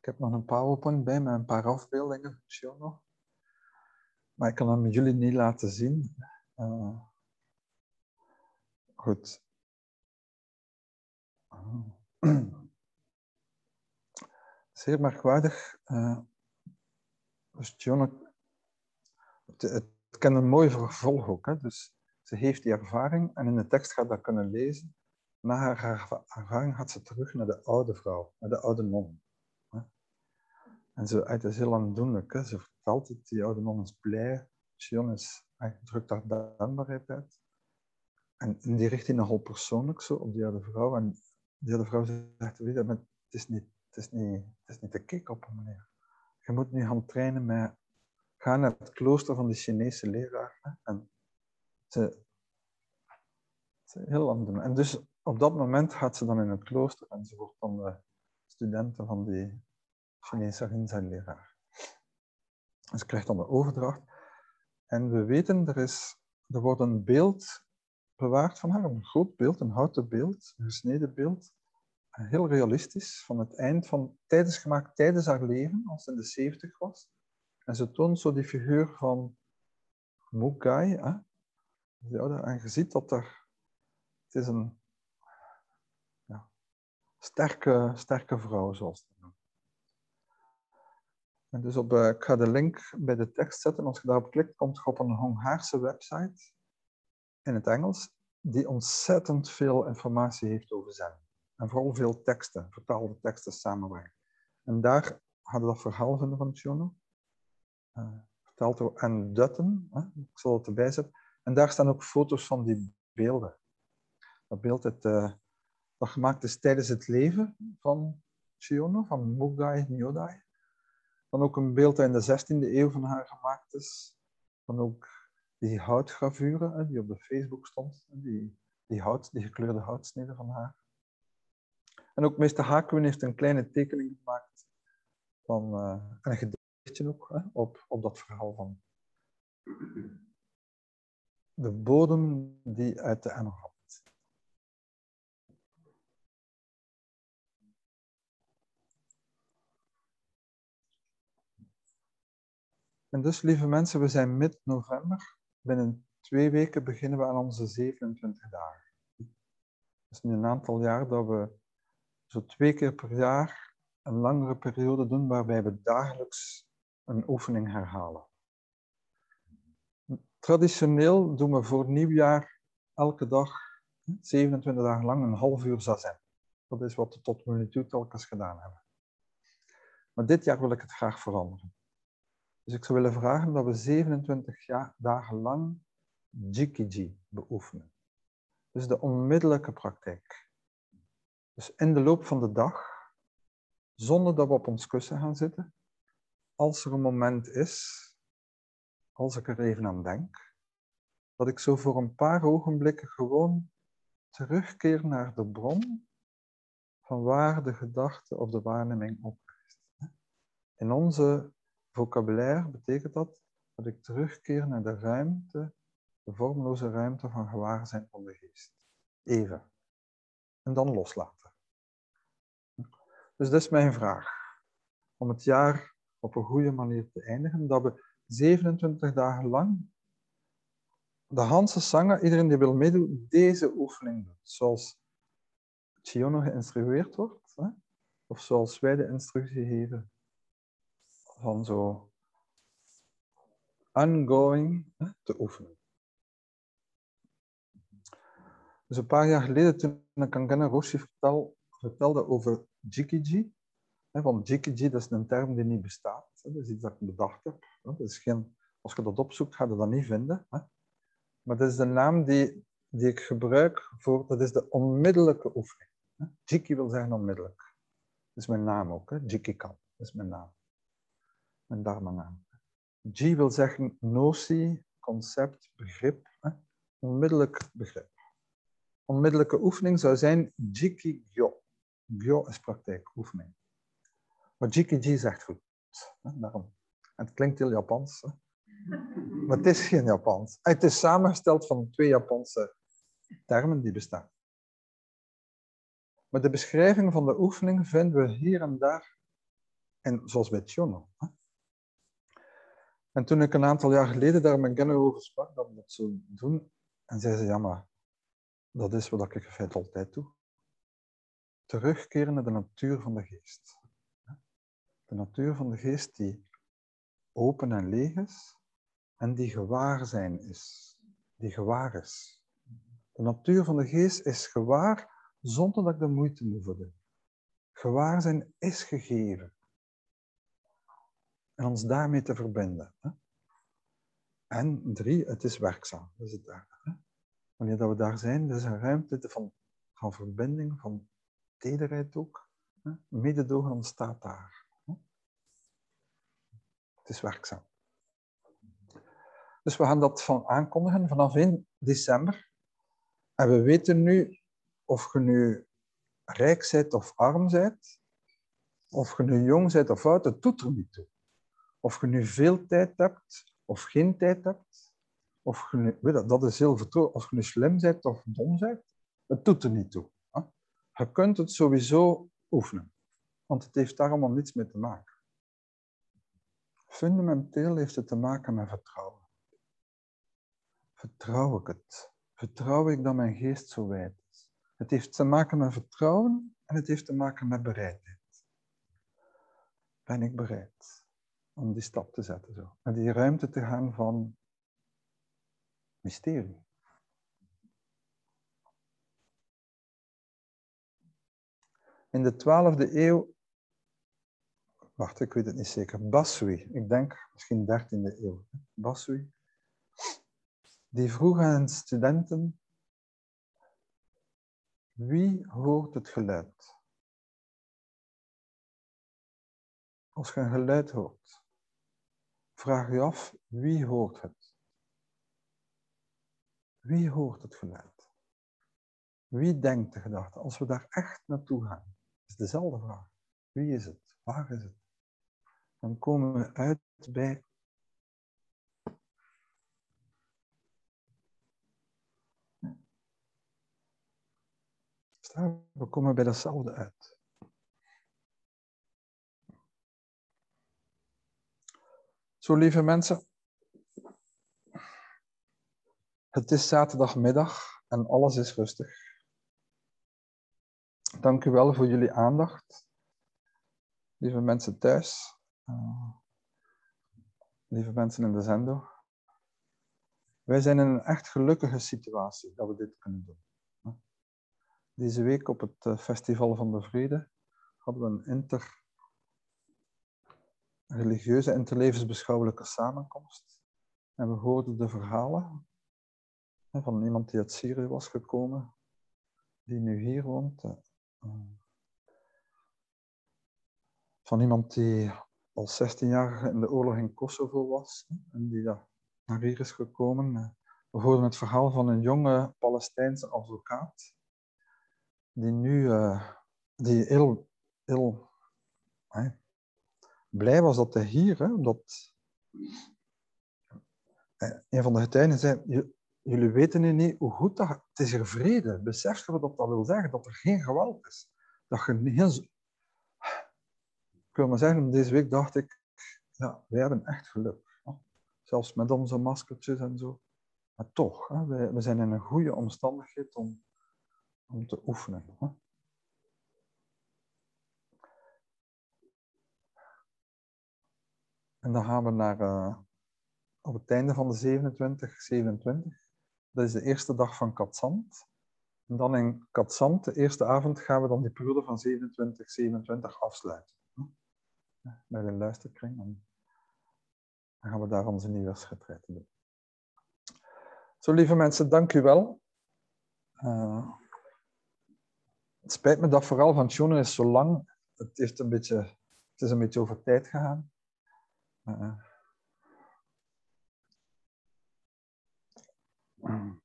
Ik heb nog een PowerPoint bij met een paar afbeeldingen, nog. Maar ik kan hem jullie niet laten zien. Uh, goed. Oh. Zeer merkwaardig. Uh, dus het, het kent een mooi vervolg ook. Hè? Dus ze heeft die ervaring en in de tekst gaat dat kunnen lezen. Na haar ervaring gaat ze terug naar de oude vrouw, naar de oude non. En ze, het is heel aandoenlijk. Ze vertelt het, die oude man is blij. Sion is, drukt daar dankbaarheid uit. En in die richting nogal persoonlijk zo op die oude vrouw. En die oude vrouw zegt, weet je, het is niet, het is niet, het is niet te kick op, meneer. Je moet nu gaan trainen met, ga naar het klooster van de Chinese leraar. En ze, ze heel aandoenlijk. En dus op dat moment gaat ze dan in het klooster en ze wordt dan de studenten van die Chinese zijn leraar. Ze krijgt dan de overdracht. En we weten, er, is, er wordt een beeld bewaard van haar, een groot beeld, een houten beeld, een gesneden beeld. Heel realistisch, van het eind van, tijdens gemaakt tijdens haar leven, als ze in de 70 was. En ze toont zo die figuur van Mugai. Hè? En je ziet dat er, het is een ja, sterke, sterke vrouw, zoals En dus op, uh, ik ga de link bij de tekst zetten. Als je daarop klikt, komt je op een Hongaarse website in het Engels, die ontzettend veel informatie heeft over zen. En vooral veel teksten, vertaalde teksten samenbrengen. En daar hadden we dat verhaal vinden van Tjono. Uh, verteld door Anne Dutton, hè? ik zal het erbij zetten. En daar staan ook foto's van die beelden. Dat beeld het, uh, dat gemaakt is tijdens het leven van Chiono, van Mugai Nyodai. Dan ook een beeld dat in de 16e eeuw van haar gemaakt is. Dan ook die houtgravure die op de Facebook stond. Die, die, hout, die gekleurde houtsneden van haar. En ook meester Haakwen heeft een kleine tekening gemaakt van uh, een gedichtje ook hè, op, op dat verhaal van de bodem die uit de emmer had. En dus, lieve mensen, we zijn mid-november. Binnen twee weken beginnen we aan onze 27 dagen. Het is nu een aantal jaar dat we zo twee keer per jaar een langere periode doen waarbij we dagelijks een oefening herhalen. Traditioneel doen we voor nieuwjaar elke dag, 27 dagen lang, een half uur zazen. Dat is wat we tot nu toe telkens gedaan hebben. Maar dit jaar wil ik het graag veranderen. Dus ik zou willen vragen dat we 27 jaar, dagen lang Jikiji beoefenen. Dus de onmiddellijke praktijk. Dus in de loop van de dag, zonder dat we op ons kussen gaan zitten, als er een moment is, als ik er even aan denk, dat ik zo voor een paar ogenblikken gewoon terugkeer naar de bron van waar de gedachte of de waarneming oprijst. In onze vocabulaire betekent dat dat ik terugkeer naar de ruimte, de vormloze ruimte van gewaarzijn van de geest. Even. En dan loslaten. Dus dat is mijn vraag. Om het jaar op een goede manier te eindigen, dat we 27 dagen lang de Hanse zanger, iedereen die wil meedoen, deze oefening doet. Zoals Chiono geïnstrueerd wordt, hè? of zoals wij de instructie geven van zo ongoing te oefenen. Dus een paar jaar geleden, toen ik aan Gana Roshi vertel, vertelde over Jikiji, want Jikiji dat is een term die niet bestaat, dat is iets dat ik bedacht heb. Dat is geen, als je dat opzoekt, ga je dat niet vinden. Maar dat is de naam die, die ik gebruik voor, dat is de onmiddellijke oefening. Jiki wil zeggen onmiddellijk. Dat is mijn naam ook, hè. Jikikan, dat is mijn naam mijn dharma-naam. Ji wil zeggen notie, concept, begrip, hè? onmiddellijk begrip. Onmiddellijke oefening zou zijn Jiki Gyo. Gyo is praktijk, oefening. Maar Jiki Ji zegt goed. Hè? Daarom. het klinkt heel Japans. Hè? Maar het is geen Japans. Het is samengesteld van twee Japanse termen die bestaan. Maar de beschrijving van de oefening vinden we hier en daar, en zoals bij Chono. En toen ik een aantal jaar geleden daar met Genno over sprak, dat we dat zo doen, en zei ze, ja maar, dat is wat ik in altijd doe. Terugkeren naar de natuur van de geest. De natuur van de geest die open en leeg is, en die gewaar zijn is. Die gewaar is. De natuur van de geest is gewaar zonder dat ik de moeite moet doen. Gewaar zijn is gegeven en ons daarmee te verbinden. Hè? En drie, het is werkzaam. Dat is het. Hè? Wanneer dat we daar zijn, dat is een ruimte van, van verbinding, van tederheid ook. Hè? Mededogen ontstaat daar. Hè? Het is werkzaam. Dus we gaan dat van aankondigen vanaf 1 december. En we weten nu of je nu rijk bent of arm bent, of je nu jong bent of oud, het doet er niet toe. Of je nu veel tijd hebt of geen tijd hebt, of je weet dat, dat is heel vertrouwelijk. Of je nu slim bent of dom bent, het doet er niet toe. Je kunt het sowieso oefenen, want het heeft daar allemaal niets mee te maken. Fundamenteel heeft het te maken met vertrouwen. Vertrouw ik het? Vertrouw ik dat mijn geest zo wijd is? Het heeft te maken met vertrouwen en het heeft te maken met bereidheid. Ben ik bereid? Om die stap te zetten. Zo. Naar die ruimte te gaan van mysterie. In de 12e eeuw, wacht, ik weet het niet zeker, Basui, ik denk misschien 13e eeuw, Basui, die vroeg aan studenten, wie hoort het geluid? Als je een geluid hoort, vraag je af, wie hoort het? Wie hoort het geluid? Wie denkt de gedachte? Als we daar echt naartoe gaan, is dezelfde vraag. Wie is het? Waar is het? Dan komen we uit bij We komen bij datzelfde uit. Lieve mensen. Het is zaterdagmiddag en alles is rustig. Dank u wel voor jullie aandacht. Lieve mensen thuis. Uh, lieve mensen in de zendo. Wij zijn in een echt gelukkige situatie dat we dit kunnen doen. Deze week op het eh, Festival van de Vrede hadden we een interreligieuze, interlevensbeschouwelijke samenkomst. En we hoorden de verhalen van iemand die uit Syrië was gekomen, die nu hier woont. Eh, van iemand die als 16-jarige in de oorlog in Kosovo was en die naar hier is gekomen. We hoorden het verhaal van een jonge Palestijnse advocaat die nu uh, die heel, heel blij was dat hij hier, hè, omdat een van de getuigen zei, jullie weten niet hoe goed dat, het is er vrede. Besef je wat dat wil zeggen? Dat er geen geweld is. Dat je niet Ik wil maar zeggen, deze week dacht ik, ja, wij hebben echt geluk. Hè? Zelfs met onze maskertjes en zo. Maar toch, hè, we zijn in een goede omstandigheid om om te oefenen. En dan gaan we naar uh, op het einde van de 27, 27. Dat is de eerste dag van Katzand. En dan in Katzand, de eerste avond, gaan we dan die periode van 27, 27 afsluiten. Bij de luisterkring. En dan gaan we daar onze nieuwjaarsgetreiten doen. Zo, lieve mensen, dank u wel. Uh, het spijt me dat vooral van Tjonen is zo lang. Het, heeft een beetje, het is een beetje over tijd gegaan. Uh, um.